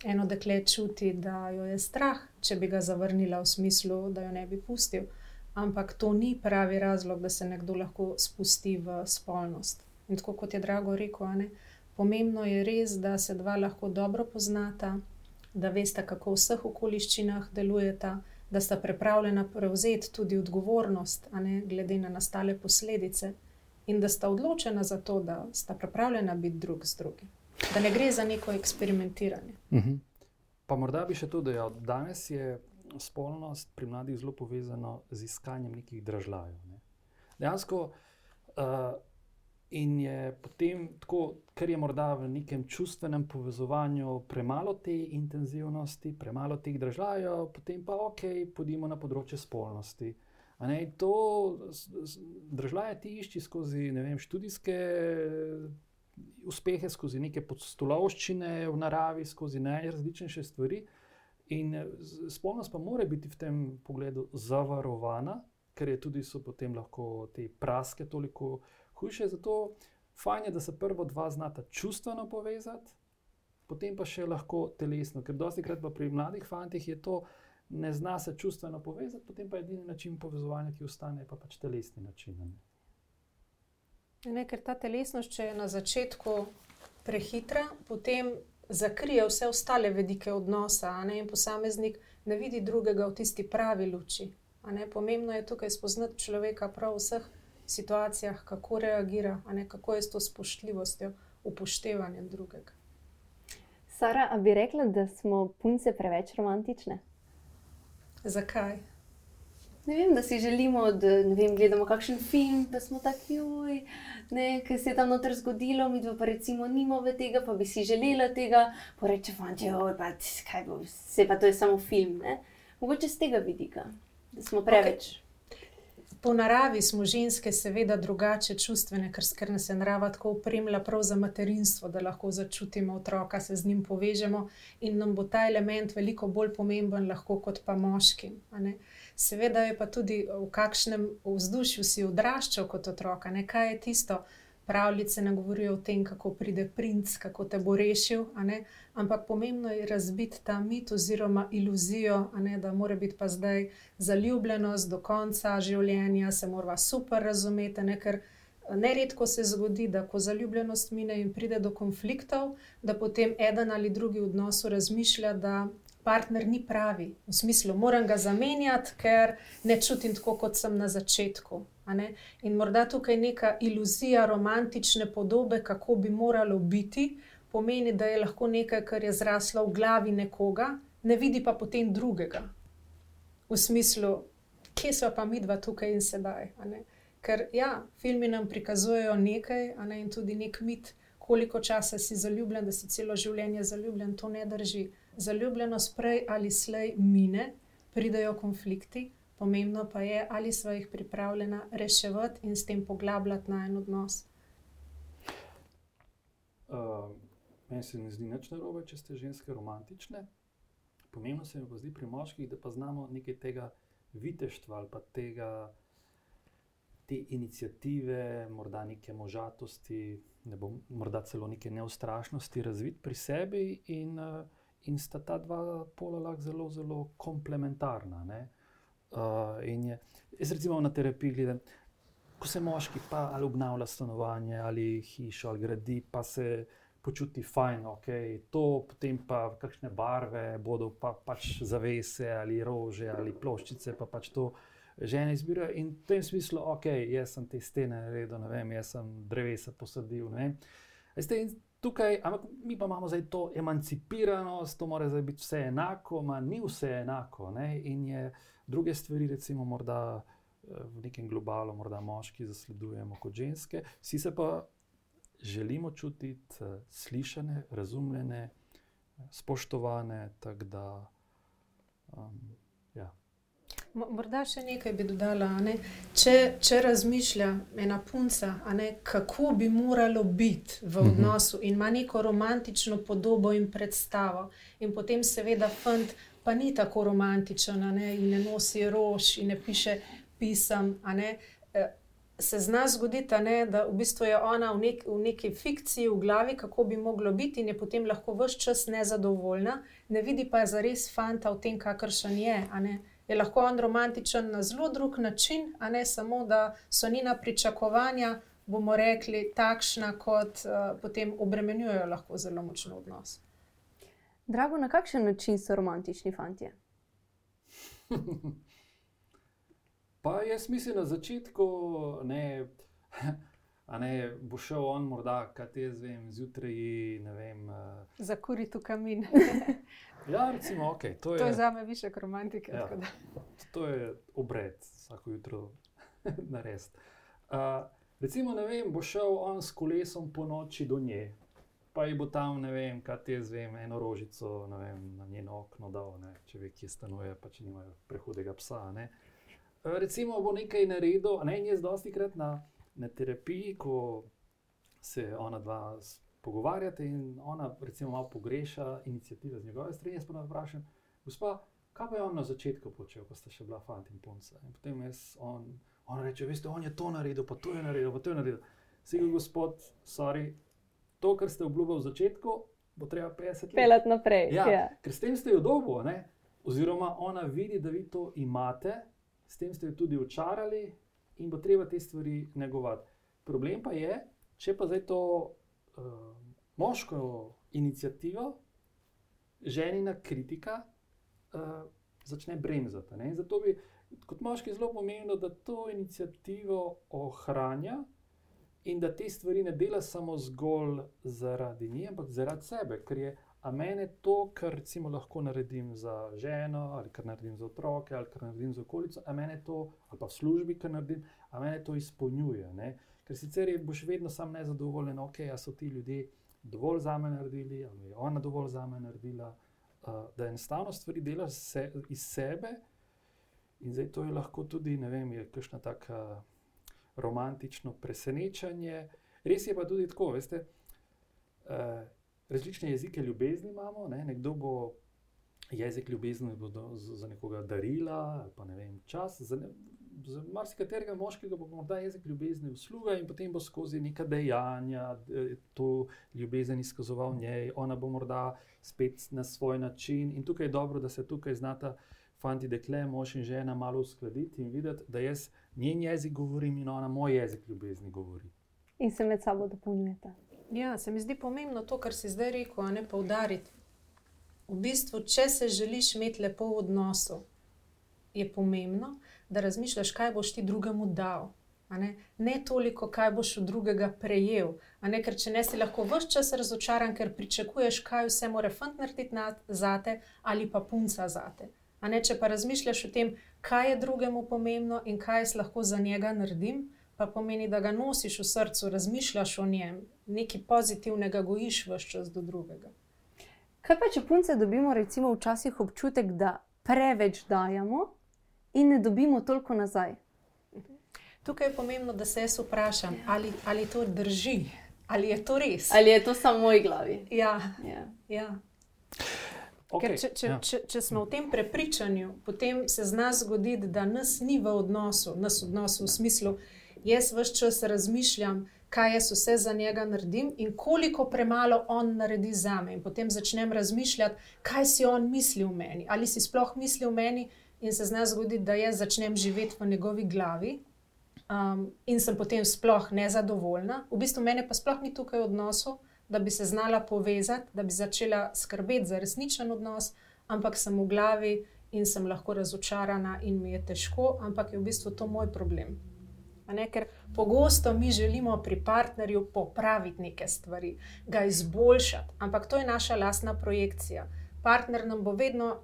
[SPEAKER 3] eno dekle čuti, da jo je strah, če bi ga zavrnila v smislu, da jo ne bi pustil. Ampak to ni pravi razlog, da se nekdo lahko spusti v spolnost. In tako kot je Drago rekel, ne, pomembno je res, da se dva lahko dobro poznata, da veste, kako v vseh okoliščinah delujeta, da sta pripravljena prevzeti tudi odgovornost, ne, glede na nastale posledice in da sta odločena za to, da sta pripravljena biti drug z drugim. Da ne gre za neko eksperimentiranje.
[SPEAKER 2] Uh mhm. -huh. Pa morda bi še to dejal, da danes je spolnost pri mladih zelo povezana z iskanjem nekih držav. Ne? Dejansko. Uh, In je potem tako, ker je morda v nekem čustvenem povezovanju premalo te intenzivnosti, premalo teh držav, potem pa ok, pojdimo na področje spolnosti. Uh, Ne, to države ti išči skozi vem, študijske uspehe, skozi neke podstolovščine v naravi, skozi najrazličnejše stvari. In spolnost pa mora biti v tem pogledu zavarovana, ker je tudi so potem lahko te praske toliko hujše. Zato fajn je, da se prvo dva znata čustveno povezati, potem pa še lahko telesno. Ker dosti krat pa pri mladih fantih je to ne zna se čustveno povezati, potem pa je edini način povezovanja, ki ostane, pa pač telesni način.
[SPEAKER 3] Ne? Ne, ker ta telesnost, če je na začetku prehitra, potem zakrije vse ostale vedike odnosa, ne? in posameznik ne vidi drugega v tisti pravi luči. Pomembno je tukaj spoznati človeka prav v vseh situacijah, kako reagira, kako je s to spoštljivostjo, upoštevanjem drugega.
[SPEAKER 1] Sara, a bi rekla, da smo punce preveč romantične?
[SPEAKER 3] Zakaj?
[SPEAKER 1] Ne vem, da si želimo, da vem, gledamo kakšen film, da smo taki, oj, ne, kaj se je tam noter zgodilo, mi pa recimo nimamo tega, pa bi si želela tega, pa reče, fanti, oj, pa kaj bo, vse pa to je samo film. Ne? Mogoče z tega vidika, da smo preveč.
[SPEAKER 3] Po naravi smo ženske, seveda, drugače čustvene, ker, ker nas je narava tako upremila prav za materinstvo, da lahko začutimo otroka, se z njim povežemo in nam bo ta element veliko bolj pomemben, lahko kot pa ne. Seveda je pa tudi v kakšnem vzdušju si odraščal kot otrok, kaj je tisto. Pravljice ne govorijo o tem, kako pride princ, kako te bo rešil, ampak pomembno je razbiti ta mit oziroma iluzijo, ne, da mora biti pa zdaj zaljubljenost do konca življenja, se morava super razumeti, ne, ker neredko se zgodi, da ko zaljubljenost mine in pride do konfliktov, da potem eden ali drugi v odnosu razmišlja, da partner ni pravi. V smislu, moram ga zamenjati, ker ne čutim tako, kot sem na začetku. In morda tukaj neka iluzija romantične podobe, kako bi moralo biti, pomeni, da je lahko nekaj, kar je zraslo v glavi nekoga, ne vidi pa potem drugega. V smislu, kje sva pa midva tukaj in sedaj. Ker ja, filmi nam prikazujejo nekaj, ne, in tudi neki mit, koliko časa si zaljubljen, da si celo življenje zaljubljen, to ne drži. Zaljubljenost prej ali slej mine, pridejo konflikti, pomembno pa je, ali sva jih pripravljena reševati in s tem poglabljati najin odnos.
[SPEAKER 2] Uh, meni se ne zdi nič narobe, če ste ženske romantične. Pomembno se mi pa zdi pri moških, da pa znamo nekaj tega viteštva ali pa tega, te iniciative, morda neke možatosti, ne bom, morda celo neke neustrašnosti razviti pri sebi in uh, in sta ta dva pola lahko zelo, zelo komplementarna. Uh, je, jaz recimo na terapiji gledam, ko se moški pa ali obnavlja stanovanje ali hišo ali gradi, pa se počuti fajn, ok, to potem pa kakšne barve bodo pa pač zavese ali rože ali ploščice, pa pač to. Žene izbirajo in v tem smislu, ok, jaz sem te stene naredil, ne vem, jaz sem drevesa posadil. Veste, tukaj, ampak mi pa imamo zdaj to emancipiranost, to mora zdaj biti vse enako, ma ni vse enako. Ne? In je druge stvari, recimo, morda eh, v nekem globalu, morda moški zasledujemo kot ženske, vsi se pa želimo čutiti uh, slišane, razumljene, spoštovane. Da, um.
[SPEAKER 3] Morda še nekaj bi dodala. Ne? Če, če razmišlja ena punca, ne, kako bi moralo biti v mhm. odnosu, in ima neko romantično podobo in predstavo, in potem, seveda, fant pa ni tako romantičen, ne, in ne nosi rož, in ne piše pisem. Ne, e, se zna zgoditi, ne, da v bistvu je ona v, nek, v neki fikciji v glavi, kako bi moglo biti, in je potem lahko vse čas nezadovoljna, ne vidi pa za res fanta v tem, kakršen je je lahko on romantičen na zelo drug način, a ne samo, da so njena pričakovanja, bomo rekli, takšna, kot uh, potem obremenjujejo lahko zelo močno odnos.
[SPEAKER 1] Drago, na kakšen način so romantični fanti?
[SPEAKER 2] pa jaz mislim na začetku, ne. Ne bo šel on, morda, kaj te zdaj vem, zjutraj. Uh...
[SPEAKER 3] Zakuriti v kamin.
[SPEAKER 2] Ja, recimo, okay, to, je,
[SPEAKER 3] to je za me više kot romantike.
[SPEAKER 2] Ja, to je obred, vsako jutro narediti. Uh, recimo, ne vem, bo šel on s kolesom po noči do nje, pa ji bo tam, ne vem, kaj te zvem, eno rožico vem, na njeno okno dal, ne, če ve, kje stanuje, pa če nimajo prehudega psa. Ne. Uh, recimo, bo nekaj naredil, ne, in jaz dosti krat na, na terapiji, ko se ona dva pogovarjate in ona, recimo, malo pogreša inicijative z njegove strani. Jaz pa ne vprašam, gospa, kaj pa je on na začetku počel, ko ste še bila fant in punca. In potem jaz, on, on reče, veste, on je to naredil, pa to je naredil, pa to je naredil. Sigur, gospod, sorry, to, kar ste obljubili v začetku, bo treba 50 let.
[SPEAKER 1] Pelet naprej.
[SPEAKER 2] Ja, ja. Ker s tem ste jo dobo, ne? oziroma ona vidi, da vi to imate, s tem ste jo tudi očarali in bo treba te stvari negovati. Problem pa je, če pa zdaj to uh, moško inicijativo, ženina kritika, uh, začne bremzati. Ne? Zato bi kot moški zelo pomembno, da to inicijativo ohranja in da te stvari ne dela samo zgolj zaradi nje, ampak zaradi sebe, ker je a meni to, kar recimo lahko naredim za ženo, ali kar naredim za otroke, ali kar naredim za okolico, a meni to, ali pa v službi, kar naredim, a meni to izpolnjuje. Ne? Ker sicer je, boš vedno sam nezadovoljen, ok, a so ti ljudje dovolj za me naredili, ali je ona dovolj za me naredila. Uh, da enostavno stvari delaš se, iz sebe, in zdaj to je lahko tudi, ne vem, je kakšno tako romantično presenečenje. Res je pa tudi tako, veste, uh, različne jezike ljubezni imamo. Ne? Nekdo bo jezik ljubezni za nekoga darila, pa ne vem, čas. Za, ne, za marsikaterega moškega bo morda jezik ljubezni usluga in potem bo skozi neka dejanja to ljubezen izkazoval njej, ona bo morda spet na svoj način. In tukaj je dobro, da se tukaj znata. Fanti, dekle, mož in žena, malo uskladiti in videti, da jaz njen jezik govorim in ona moj jezik ljubezni govori.
[SPEAKER 1] In se med sabo dopolnjujete.
[SPEAKER 3] Ja, se mi zdi pomembno to, kar si zdaj rekel, a ne poudariti. V bistvu, če se želiš imeti lepo v odnosu, je pomembno, da razmišljaš, kaj boš ti drugemu dal. Ne? ne toliko, kaj boš od drugega prejel. Ker če ne si lahko vse čas razočaran, ker pričakuješ, kaj vse mora fant narediti za te ali pa punca za te. Če pa razmišljaš o tem, kaj je drugemu pomembno in kaj jaz lahko za njega naredim, pa pomeni, da ga nosiš v srcu, razmišljaš o njem, nekaj pozitivnega gojiš vse čas do drugega.
[SPEAKER 1] Kaj pa, če punce dobimo, recimo, včasih občutek, da preveč dajemo in ne dobimo toliko nazaj?
[SPEAKER 3] Tukaj je pomembno, da se jaz vprašam, ali, ali to drži, ali je to res.
[SPEAKER 1] Ali je to samo v moji glavi?
[SPEAKER 3] Ja. ja. ja. Okay, če, če, ja. če, če smo v tem prepričanju, potem se z nas zgodi, da nas ni v odnosu, nas v odnosu v smislu, jaz vse čas razmišljam, kaj jaz vse za njega naredim in koliko premalo on naredi za me. In potem začnem razmišljati, kaj si on misli v meni, ali si sploh misli v meni, in se zna zgoditi, da jaz začnem živeti v njegovi glavi. Um, in sem potem sploh nezadovoljna, v bistvu mene pa sploh ni tukaj v odnosu, da bi se znala povezati, da bi začela skrbeti za resničen odnos, ampak sem v glavi in sem lahko razočarana in mi je težko, ampak je v bistvu to moj problem. Ker pogosto mi želimo pri partnerju popraviti neke stvari, ga izboljšati, ampak to je naša lastna projekcija. Partner nam bo vedno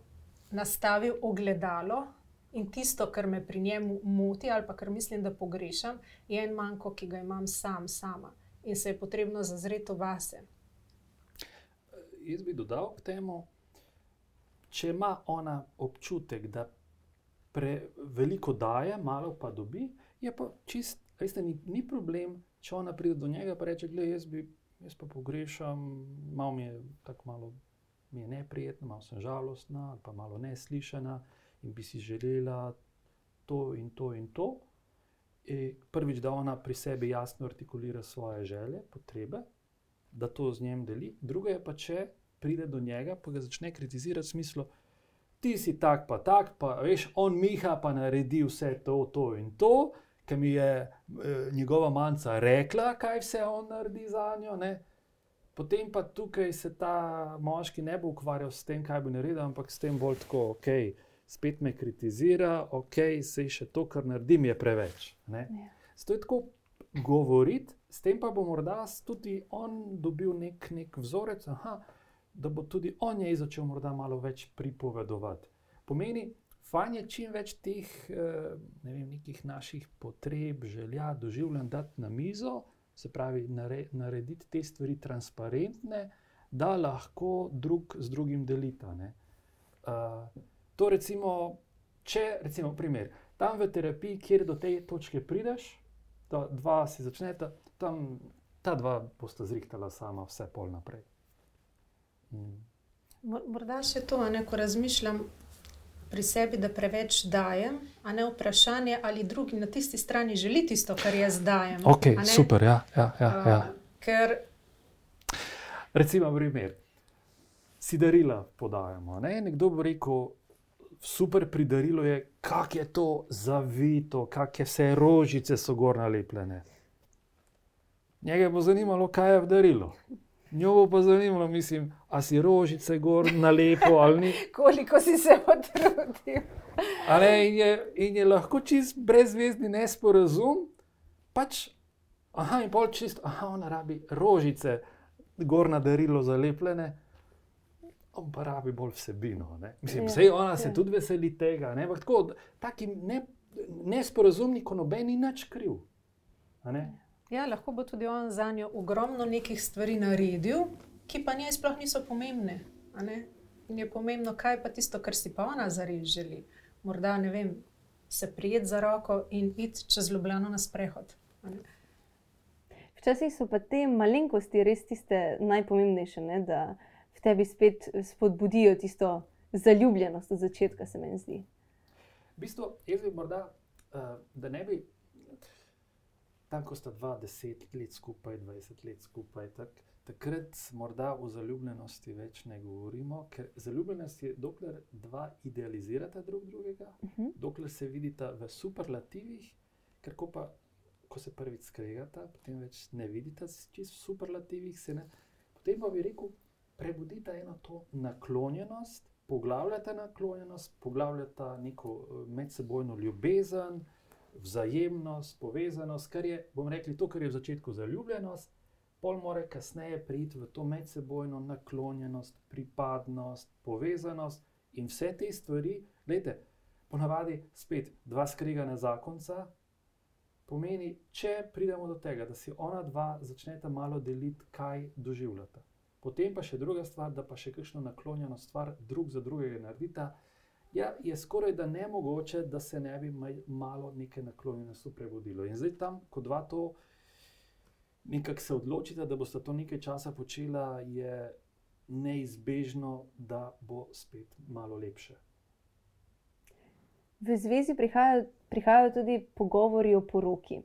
[SPEAKER 3] nastavil ogledalo in tisto, kar me pri njemu moti ali pa kar mislim, da pogrešam, je en manjko, ki ga imam sam, sama in se je potrebno zazreti vase.
[SPEAKER 2] Jaz bi dodal k temu, če ima ona občutek, da preveliko daje, malo pa dobi je pa čist, veste, ni, ni problem, če ona pride do njega in reče: Glej, jaz, bi, jaz pa pogrešam, malo mi je tako malo. Mi je neprijetno, malo sem žalostna, pa malo neslišena, in bi si želela to in to in to. In prvič, da ona pri sebi jasno artikulira svoje želje, potrebe, da to z njim deli. Druga je pa, če pride do njega, pa ga začne kritizirati v smislu, ti si tak, pa tak, pa veš, on miha, pa naredi vse to, to in to ki mi je e, njegova manjka rekla, kaj vse on naredi za njo. Ne? Potem pa tukaj se ta moški ne bo ukvarjal s tem, kaj bo naredil, ampak s tem bolj tako, ok, spet me kritizira, ok, se še to, kar naredim, je preveč. Zato ja. je tako govoriti, s tem pa bo morda tudi on dobil nek, nek vzorec, aha, da bo tudi on jej začel morda malo več pripovedovati. Pomeni, Fajn je čim več teh eh, ne vem, nekih naših potreb, želja, doživljanj dati na mizo, se pravi, narediti te stvari transparentne, da lahko drug z drugim delita. Uh, to recimo, če recimo primer, tam v terapiji, kjer do te točke prideš, da dva si začneta, tam ta dva bosta zrihtala sama vse pol naprej.
[SPEAKER 3] Mm. Morda še to, ne, ko razmišljam, pri sebi, da preveč dajem, a ne vprašanje, ali drugi na tisti strani želi tisto, kar jaz dajem.
[SPEAKER 2] Ok, super. Ja, ja, ja, ja. Uh, ker... Recimo, primer. Si darila podajamo. Ne? Nekdo bo rekel, super pri darilu je, kako je to zavito, kakšne vse rožice so gor nalepljene. Njega bo zanimalo, kaj je v darilu. Njo bo pa zanimalo, mislim, a si rožice gor na lepo ali ni.
[SPEAKER 3] Koliko si se potrudil.
[SPEAKER 2] In je, in je lahko čist brezvezdni nesporazum, pač, aha, in pol čist, aha, ona rabi rožice, gor na darilo zalepljene. on pa rabi bolj vsebino. Ne? Mislim,
[SPEAKER 1] Ja,
[SPEAKER 2] vse ona se
[SPEAKER 1] ja.
[SPEAKER 2] tudi veseli tega. Ne? Ampak Tako, taki ne, nesporazumni, ko noben ni nič kriv. ne.
[SPEAKER 3] Ja, lahko bo tudi on za njo ogromno nekih stvari naredil, ki pa njej sploh niso pomembne. a ne. In je pomembno, kaj pa tisto, kar si pa ona zares želi. Morda ne vem, se prijeti za roko in iti čez Ljubljano na sprehod. a ne.
[SPEAKER 1] Včasih so pa te malenkosti res tiste najpomembnejše, ne? da v tebi spet spodbudijo tisto zaljubljenost od začetka, se meni zdi.
[SPEAKER 2] V bistvu, jaz bi morda, uh, da ne bi, tam ko sta dva, deset let skupaj, dvajset let skupaj, tak, takrat morda o zaljubljenosti več ne govorimo, ker zaljubljenost je, dokler dva idealizirata drug drugega,
[SPEAKER 1] Uh -huh.
[SPEAKER 2] dokler se vidita v superlativih, ker ko pa, ko se prvič skregata, potem več ne vidita v superlativih, se ne, potem pa bi rekel, prebudita eno to naklonjenost, poglavljata naklonjenost, poglavljata neko eh, medsebojno ljubezen, vzajemnost, povezanost, kar je, bomo rekli, to, kar je v začetku zaljubljenost, pol more kasneje priti v to medsebojno naklonjenost, pripadnost, povezanost in vse te stvari, gledajte, ponavadi spet dva skregana zakonca. Pomeni, če pridemo do tega, da si ona dva začneta malo deliti, kaj doživljata. Potem pa še druga stvar, da pa še kakšno naklonjeno stvar drug za drugega naredita. Ja, je skoraj da nemogoče, da se ne bi malo neke naklonjenosti prebudilo. In zdaj tam, ko dva to nekako se odločita, da bosta to nekaj časa počela, je neizbežno, da bo spet malo lepše.
[SPEAKER 1] V zvezi prihajajo, prihajajo tudi pogovori o poroki.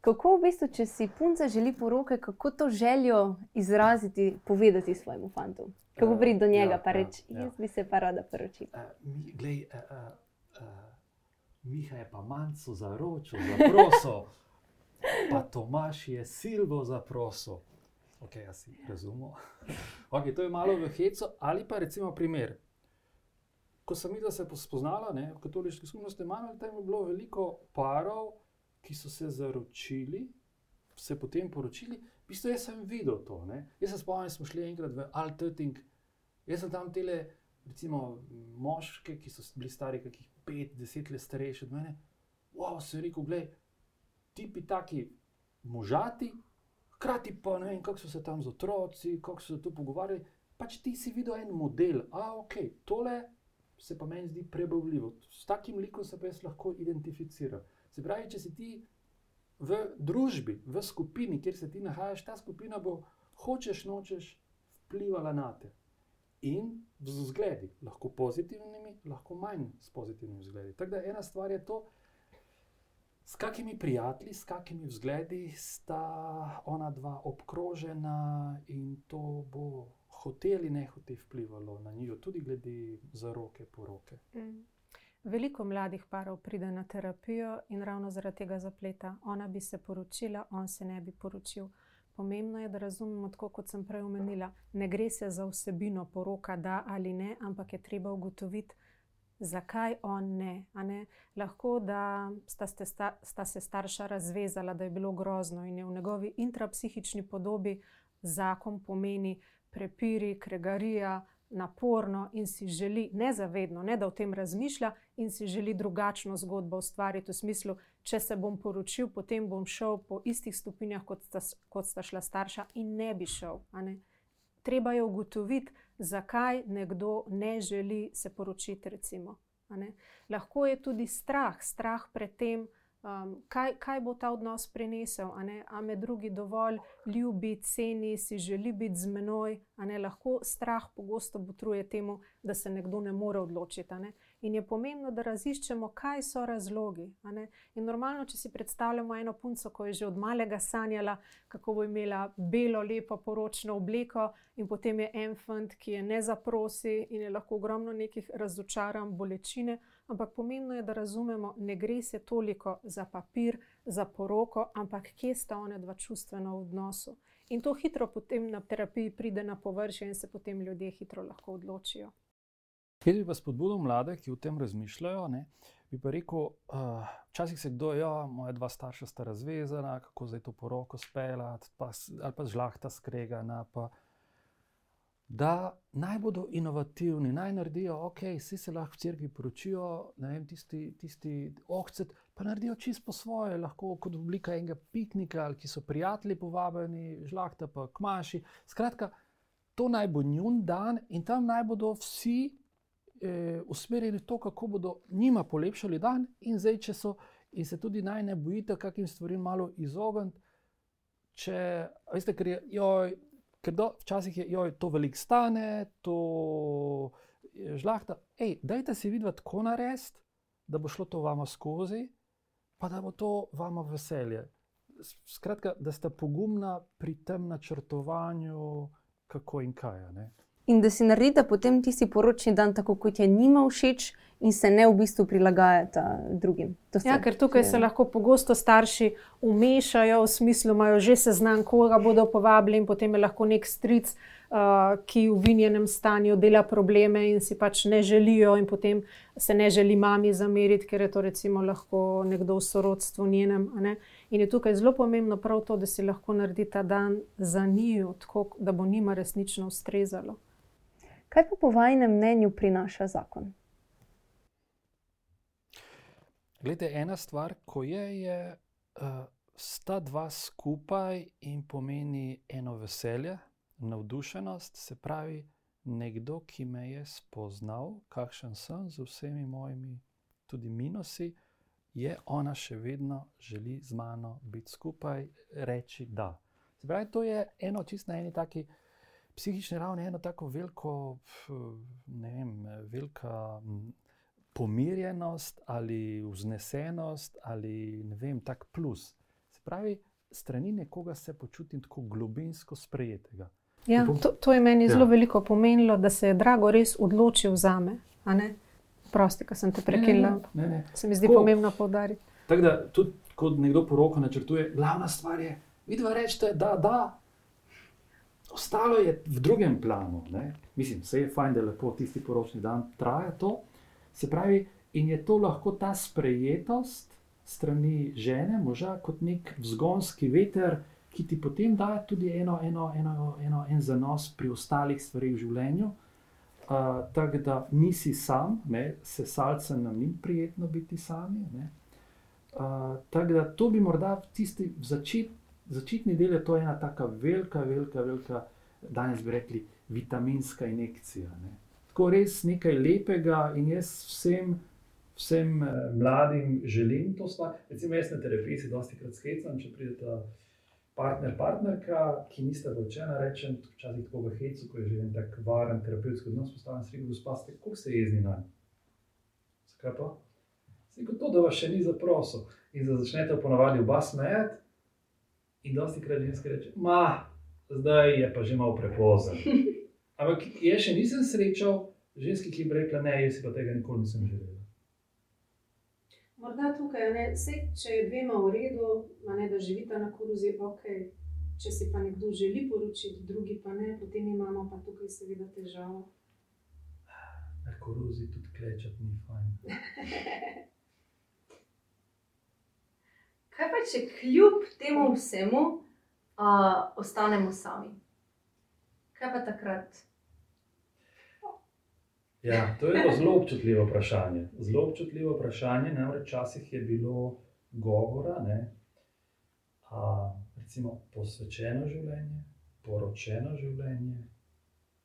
[SPEAKER 1] Kako v bistvu, če si punca želi poroke, kako to željo izraziti, povedati svojemu fantu? Kako priti do njega,
[SPEAKER 2] ja,
[SPEAKER 1] pa
[SPEAKER 2] ja,
[SPEAKER 1] reči,
[SPEAKER 2] ja.
[SPEAKER 1] jaz bi se pa rada poročila.
[SPEAKER 2] Uh, mi, glej, uh, uh, uh, Miha je pa manjco zaročil, zaprosil, pa Tomaš je silvo zaprosil. Ok, jaz si razumel. Okay, to je malo v hecu, ali pa recimo primer. Ko sem videl, da se je spoznala ne, v katoliški skupnosti, Emanuel, tam je bilo veliko parov, ki so se zaročili, se potem poročili. V bistvu sem videl to. Ne. Jaz se spomnim, smo šli enkrat v Altöting, jaz sem tam tele, recimo, moške, ki so bili stari kakih 5-10 let starejši od mene. Wow, se je rekel, gledaj, tipi taki možati, hkrati pa ne vem, kako so se tam z otroci, kako so se tu pogovarjali. Pač ti si videl en model, a ok, tole se pa meni zdi prebavljivo. S takim likom se pa jaz lahko identificiram. Se pravi, če si ti v družbi, v skupini, kjer se ti nahajaš, ta skupina bo, hočeš, nočeš, vplivala na te. In z vzgledi, lahko pozitivnimi, lahko manj s pozitivnimi vzgledi. Tako da ena stvar je to, s kakimi prijatelji, s kakimi vzgledi sta ona dva obkrožena in to bo hoteli ne hote vplivalo na njiju, tudi glede zaroke, poroke.
[SPEAKER 3] Mm. Veliko mladih parov pride na terapijo in ravno zaradi tega zapleta. Ona bi se poročila, on se ne bi poročil. Pomembno je, da razumemo, tako kot sem prej omenila, ne gre se za vsebino poroka, da ali ne, ampak je treba ugotoviti, zakaj on ne. ne. Lahko da sta, ste sta, sta se starša razvezala, da je bilo grozno in je v njegovi intrapsihični podobi zakon pomeni prepiri, kregarija, naporno in si želi, nezavedno, ne da o tem razmišlja, in si želi drugačno zgodbo ustvariti v smislu, če se bom poročil, potem bom šel po istih stopinjah, kot sta, kot sta šla starša, in ne bi šel. ne. Treba je ugotoviti, zakaj nekdo ne želi se poročiti. Recimo, ne. Lahko je tudi strah, strah pred tem, um, kaj, kaj bo ta odnos prinesel. A, ne? a me drugi dovolj ljubi, ceni, si želi biti z menoj. a Ne? Lahko strah pogosto botruje temu, da se nekdo ne more odločiti. Ne? In je pomembno, da raziščemo, kaj so razlogi. In normalno, če si predstavljamo eno punco, ko je že od malega sanjala, kako bo imela belo, lepo poročno obleko, in potem je en fant, ki je ne zaprosi in je lahko ogromno nekih razočaranj, bolečine. Ampak pomembno je, da razumemo, ne gre se toliko za papir, za poroko, ampak kje sta one dva čustveno v odnosu. In to hitro potem na terapiji pride na površje in se potem ljudje hitro lahko odločijo.
[SPEAKER 2] Jaz bi pa spodbudil mlade, ki o tem razmišljajo. Ne, bi pa rekel, uh, včasih se kdo, ja, moja dva starša sta razvezana, kako zdaj to poroko speljati, ali pa žlahta skregana. Pa. Da naj bodo inovativni, naj naredijo, ok, vsi se lahko v cerkvi poročijo, ne vem, tisti, tisti ohcet, pa naredijo čisto po svoje, lahko kot oblika enega piknika, ali ki so prijatelji povabljeni, žlahta pa kmaši. Skratka, to naj bo njun dan in tam naj bodo vsi eh, usmerjeni to, kako bodo njima polepšali dan, in zdaj, če so, in se tudi naj ne bojite, kakim stvarem malo izogniti. Če, veste, ker je, joj, ker do, včasih je joj, to veliko stane, to je žlahta. Ej, dajte si videti, kako narediti, da bo šlo to vama skozi, pa da bo to vama veselje. Skratka, da ste pogumna pri tem načrtovanju, kako in kaj.
[SPEAKER 1] In da si naredite potem tisti poročni dan, tako kot je njima všeč, in se ne v bistvu prilagajate drugim.
[SPEAKER 3] Ja, ker tukaj se lahko pogosto starši umešajo, v smislu imajo že seznam, koga bodo povabili, in potem je lahko nek stric, uh, ki v vinjenem stanju dela probleme in si pač ne želijo, in potem se ne želi mami zameriti, ker je to recimo lahko nekdo v sorodstvu njenem. ne. In je tukaj zelo pomembno prav to, da si lahko naredi ta dan za njiju, tako da bo njima resnično ustrezalo.
[SPEAKER 1] Kaj pa po vašem mnenju prinaša zakon?
[SPEAKER 2] Glede, ena stvar, ko je, je uh, sta dva skupaj in pomeni eno veselje, navdušenost, se pravi, nekdo, ki me je spoznal, kakšen sem z vsemi mojimi tudi minusi, je ona še vedno želi z mano biti skupaj, reči da. Se pravi, to je eno čisto na eni taki psihični ravni, eno tako veliko, ne vem, velika. pomirjenost ali vznesenost ali ne vem, tak plus. Se pravi, strani nekoga se počutim tako globinsko sprejetega.
[SPEAKER 3] Ja, to, to je meni
[SPEAKER 2] Ja.
[SPEAKER 3] zelo veliko pomenilo, da se je Drago res odločil za me. Prosti, ker sem te prekinila.
[SPEAKER 2] Ne, ne, ne.
[SPEAKER 3] Se mi zdi
[SPEAKER 2] Tako.
[SPEAKER 3] pomembno poudariti.
[SPEAKER 2] Tako da tudi, ko nekdo poroko načrtuje, glavna stvar je, vidva rečete, da, da. Ostalo je v drugem planu. Ne? Mislim, vse je fajn, da je lepo tisti poročni dan traja to. Se pravi, in je to lahko ta sprejetost strani žene, moža, kot nek vzgonski veter, ki ti potem daje tudi eno, eno, eno, eno, en zanos pri ostalih stvareh v življenju. Uh, tako da nisi sam, ne, sesalcem nam ni prijetno biti sami. Uh, tako da to bi morda tisti začet, začetni del, je to ena tako velika, velika, velika, danes bi rekli, vitaminska injekcija. Ne. Tako res nekaj lepega in jaz vsem, vsem eh, mladim želim to stvar. Recimo, jaz na terapiji se dosti krat skecam, če pridete. Partner, partnerka, ki niste vročena, rečem, včasih tako v hecu, ko je že en tak varen terapevtski odnos, postavim si rekel, gospa, ste koliko se jezni na njo? Zakaj pa? Se kot to, da vas še ni zaprosil. In da začnete ponavadi oba smejati, in dosti krat ženske reče, ma, zdaj je pa že malo prepozno. Ampak jaz še nisem srečal ženske, ki bi rekla, ne, jaz si pa tega nikoli nisem želela.
[SPEAKER 3] Morda tukaj, ne, vse, če je dvema v redu, ne, da živita na koruzi, ok. Če si pa nekdo želi poročiti, drugi pa ne, potem imamo pa tukaj seveda težavo.
[SPEAKER 2] Na koruzi tudi klečati ni fajn.
[SPEAKER 1] Kaj pa, če kljub temu vsemu uh, ostanemo sami? Kaj pa takrat?
[SPEAKER 2] Ja, to je pa zelo občutljivo vprašanje. Zelo občutljivo vprašanje, namreč včasih je bilo govora, ne, a, recimo posvečeno življenje, poročeno življenje,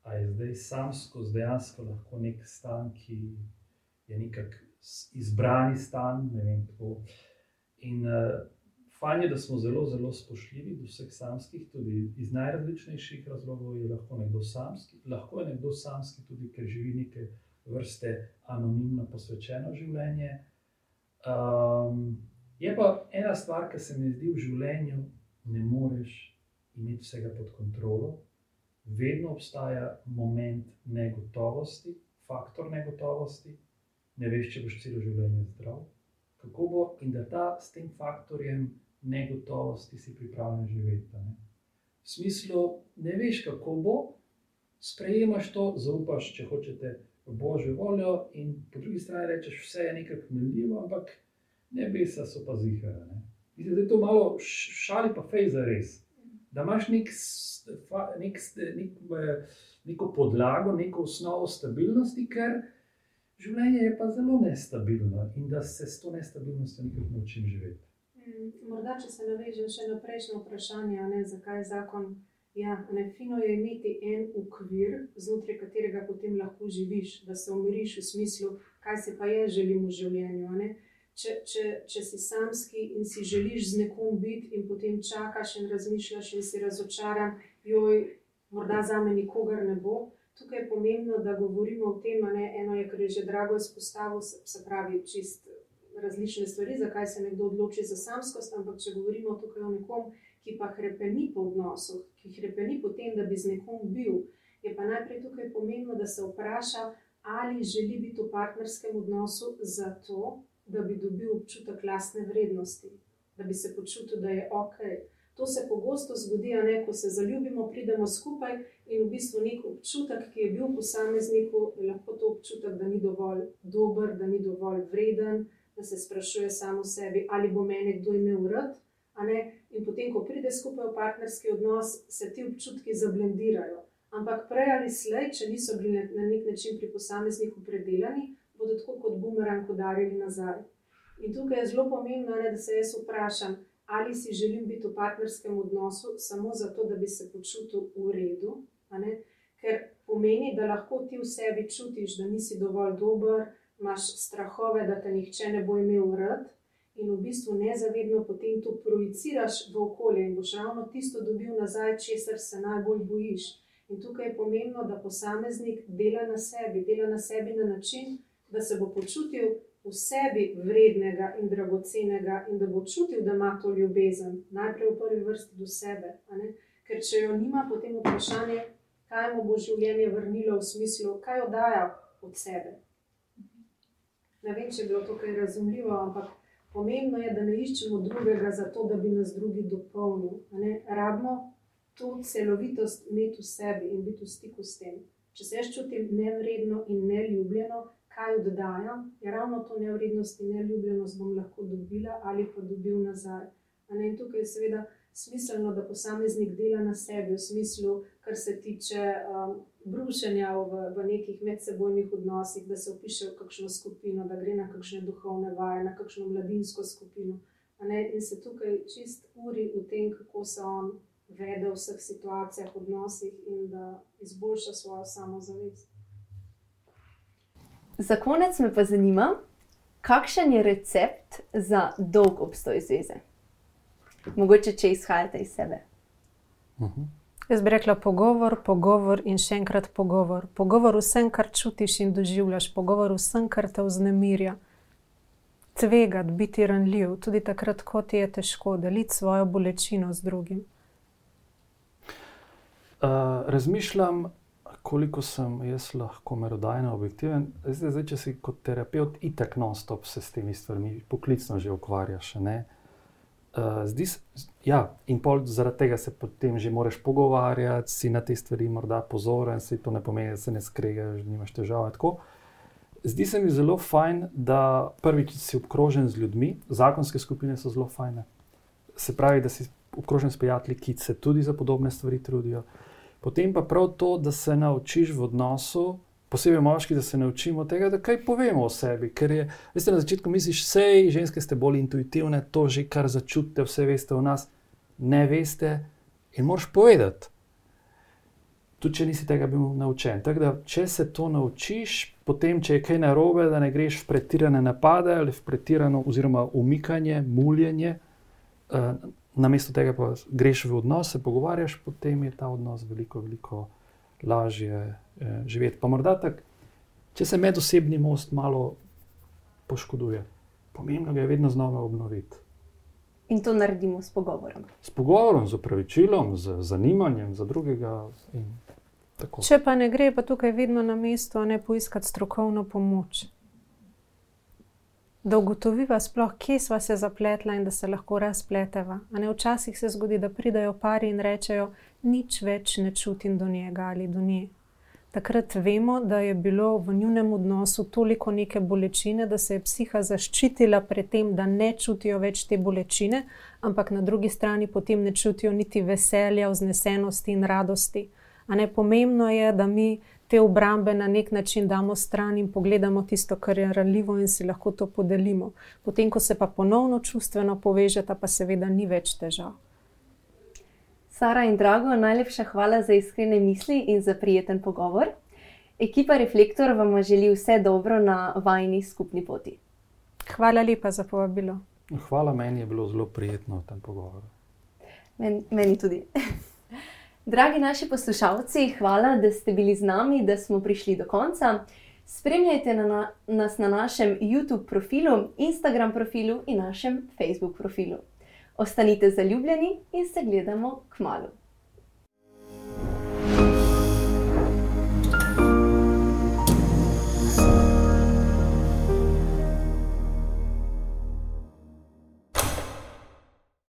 [SPEAKER 2] a je zdaj samsko, dejansko lahko nek stan, ki je nekak s- izbrani stan. Ne vem, tako. In uh, fajn je, da smo zelo, zelo spoštljivi do vseh samskih, tudi iz najrazličnejših razlogov je lahko nekdo samski. Lahko je nekdo samski tudi, ker živi neke vrste anonimno posvečeno življenje. Um, je pa ena stvar, ki se mi zdi v življenju, ne moreš imeti vsega pod kontrolo. Vedno obstaja moment negotovosti, faktor negotovosti, ne veš, če boš celo življenje zdrav. Kako bo in da ta s tem faktorjem negotovosti si pripravljen živeti. Ne? V smislu, ne veš, kako bo, sprejemaš to, zaupaš, če hočete, v božjo voljo, in po drugi strani rečeš, vse je nekako miljivo, ampak nebesa so pa zihara. Ne? Mislim, da je to malo šali pa fej za res. Da imaš nek, nek, nek, eh, neko podlago, neko osnovo stabilnosti, ker življenje je pa zelo nestabilno in da se s to nestabilnostjo nekako naučim živeti.
[SPEAKER 3] Mm, morda, če se navežem še na prejšnjo vprašanje, ne, zakaj je zakon. Ja, ne, fino je imeti en ukvir, znotraj katerega potem lahko živiš, da se umiriš v smislu, kaj se pa je želim v življenju. Če, če, če si samski in si želiš z nekom biti, in potem čakaš in razmišljaš, in si razočaran, joj, morda za me nikogar ne bo. Tukaj je pomembno, da govorimo o tem, ne, eno je, kar je že drago izpostavil, se, se pravi, čist različne stvari, zakaj se nekdo odloči za samskost. Ampak, če govorimo tukaj o nekom, ki pa krepeni po odnosu, ki krepeni po tem, da bi z nekom bil, je pa najprej tukaj pomembno, da se vpraša, ali želi biti v partnerskem odnosu zato, da bi dobil občutek lastne vrednosti, da bi se počutil, da je ok. To se pogosto zgodi, ne, ko se zaljubimo, pridemo skupaj in v bistvu nek občutek, ki je bil v posamezniku, je lahko to občutek, da ni dovolj dober, da ni dovolj vreden, da se sprašuje samo sebi, ali bo meni kdo imel rad. In potem, ko pride skupaj v partnerski odnos, se ti občutki zablendirajo. Ampak prej ali slej, če niso bili na nek način pri posamezniku predelani, bodo tako kot bumerang udarili nazaj. In tukaj je zelo pomembno, ne, da se jaz vprašam, ali si želim biti v partnerskem odnosu samo zato, da bi se počutil v redu, ker pomeni, da lahko ti v sebi čutiš, da nisi dovolj dober, imaš strahove, da te nihče ne bo imel rad, in v bistvu nezavedno potem to projiciraš v okolje in boš ravno tisto dobil nazaj, česar se najbolj bojiš. In tukaj je pomembno, da posameznik dela na sebi, dela na sebi na način, da se bo počutil v sebi vrednega in dragocenega, in da bo čutil, da ima to ljubezen, najprej v prvi vrsti do sebe. Ker če jo nima, potem vprašanje, kaj mu bo življenje vrnilo v smislu, kaj oddaja od sebe. Ne vem, če je bilo to kaj razumljivo, ampak pomembno je, da ne iščemo drugega zato, da bi nas drugi dopolnil. Rabimo to celovitost imeti v sebi in biti v stiku s tem. Če se jaz čutim nevredno in neljubljeno, kaj oddajam, je ravno to nevrednost in neljubljenost bom lahko dobila ali pa dobil nazaj. In tukaj je seveda smiselno, da posameznik dela na sebi, v smislu, kar se tiče um, brušenja v, v nekih medsebojnih odnosih, da se upiše v kakšno skupino, da gre na kakšne duhovne vaje, na kakšno mladinsko skupino. In se tukaj čist uri v tem, kako se on vede v vseh situacijah, odnosih in da izboljša svojo samozavest.
[SPEAKER 1] Za konec me pa zanima, kakšen je recept za dolg obstoj zveze? Mogoče, če izhajate iz sebe.
[SPEAKER 3] Uh mhm. -huh. Jaz bi rekla pogovor, pogovor in še enkrat pogovor. Pogovor vsem, kar čutiš in doživljaš, pogovor vsem, kar te vznemirja. Tvegati, biti ranljiv, tudi takrat, ko ti je težko, deliti svojo bolečino z drugim.
[SPEAKER 2] Uh, razmišljam, koliko sem jaz lahko merodajno objektiven. Zdaj, zdaj, če si kot terapeut, itek non-stop se s temi stvarmi poklicno že ukvarjaš. Ne? Uh, zdi se, ja, in pol zaradi tega se potem že moraš pogovarjati, si na te stvari morda pozoren, se to ne pomeni, da se ne skregaš, nimaš težav. Tako. Zdi se mi zelo fajn, da prvič si obkrožen z ljudmi, zakonske skupine so zelo fajne. Se pravi, da si obkrožen s prijatelji, ki se tudi za podobne stvari trudijo. Potem pa prav to, da se naučiš v odnosu posebej moški, da se naučimo tega, da kaj povemo o sebi. Ker je, veste, na začetku misliš, vse ženske ste bolj intuitivne, to že kar začutite, vse veste o nas, ne veste in moraš povedati. Tudi če nisi tega bil naučen. Tako da, če se to naučiš, potem, če je kaj narobe, da ne greš v pretirane napade ali v pretirano, oziroma umikanje, muljenje, uh, namesto tega pa greš v odnos, se pogovarjaš, potem je ta odnos veliko, veliko lažje eh, živeti. Pa morda tako, če se medosebni most malo poškoduje, pomembno je vedno znova obnoviti.
[SPEAKER 1] In to naredimo s pogovorom.
[SPEAKER 2] S pogovorom, z upravičilom, z zanimanjem za drugega.
[SPEAKER 3] Če pa ne gre, pa tukaj vedno na mestu, ne poiskati strokovno pomoč. Da ugotoviva sploh, kje smo se zapletla in da se lahko razpleteva. Včasih se zgodi, da pridajo pari in rečejo, nič več ne čutim do njega ali do nje. Takrat vemo, da je bilo v njunem odnosu toliko neke bolečine, da se je psiha zaščitila pred tem, da ne čutijo več te bolečine, ampak na drugi strani potem ne čutijo niti veselja, vznesenosti in radosti. A ne pomembno je, da mi te obrambe na nek način damo stran in pogledamo tisto, kar je ranljivo, in si lahko to podelimo. Potem, ko se pa ponovno čustveno povežeta, pa seveda ni več težav.
[SPEAKER 1] Sara in Drago, najlepša hvala za iskrene misli in za prijeten pogovor. Ekipa Reflektor vam želi vse dobro na vajni skupni poti.
[SPEAKER 3] Hvala lepa za povabilo.
[SPEAKER 2] Hvala, meni je bilo zelo prijetno v tem pogovoru.
[SPEAKER 1] Men, meni tudi. Dragi naši poslušalci, hvala, da ste bili z nami, da smo prišli do konca. Spremljajte na, na, nas na našem YouTube profilu, Instagram profilu in našem Facebook profilu. Ostanite zaljubljeni in se gledamo k malu.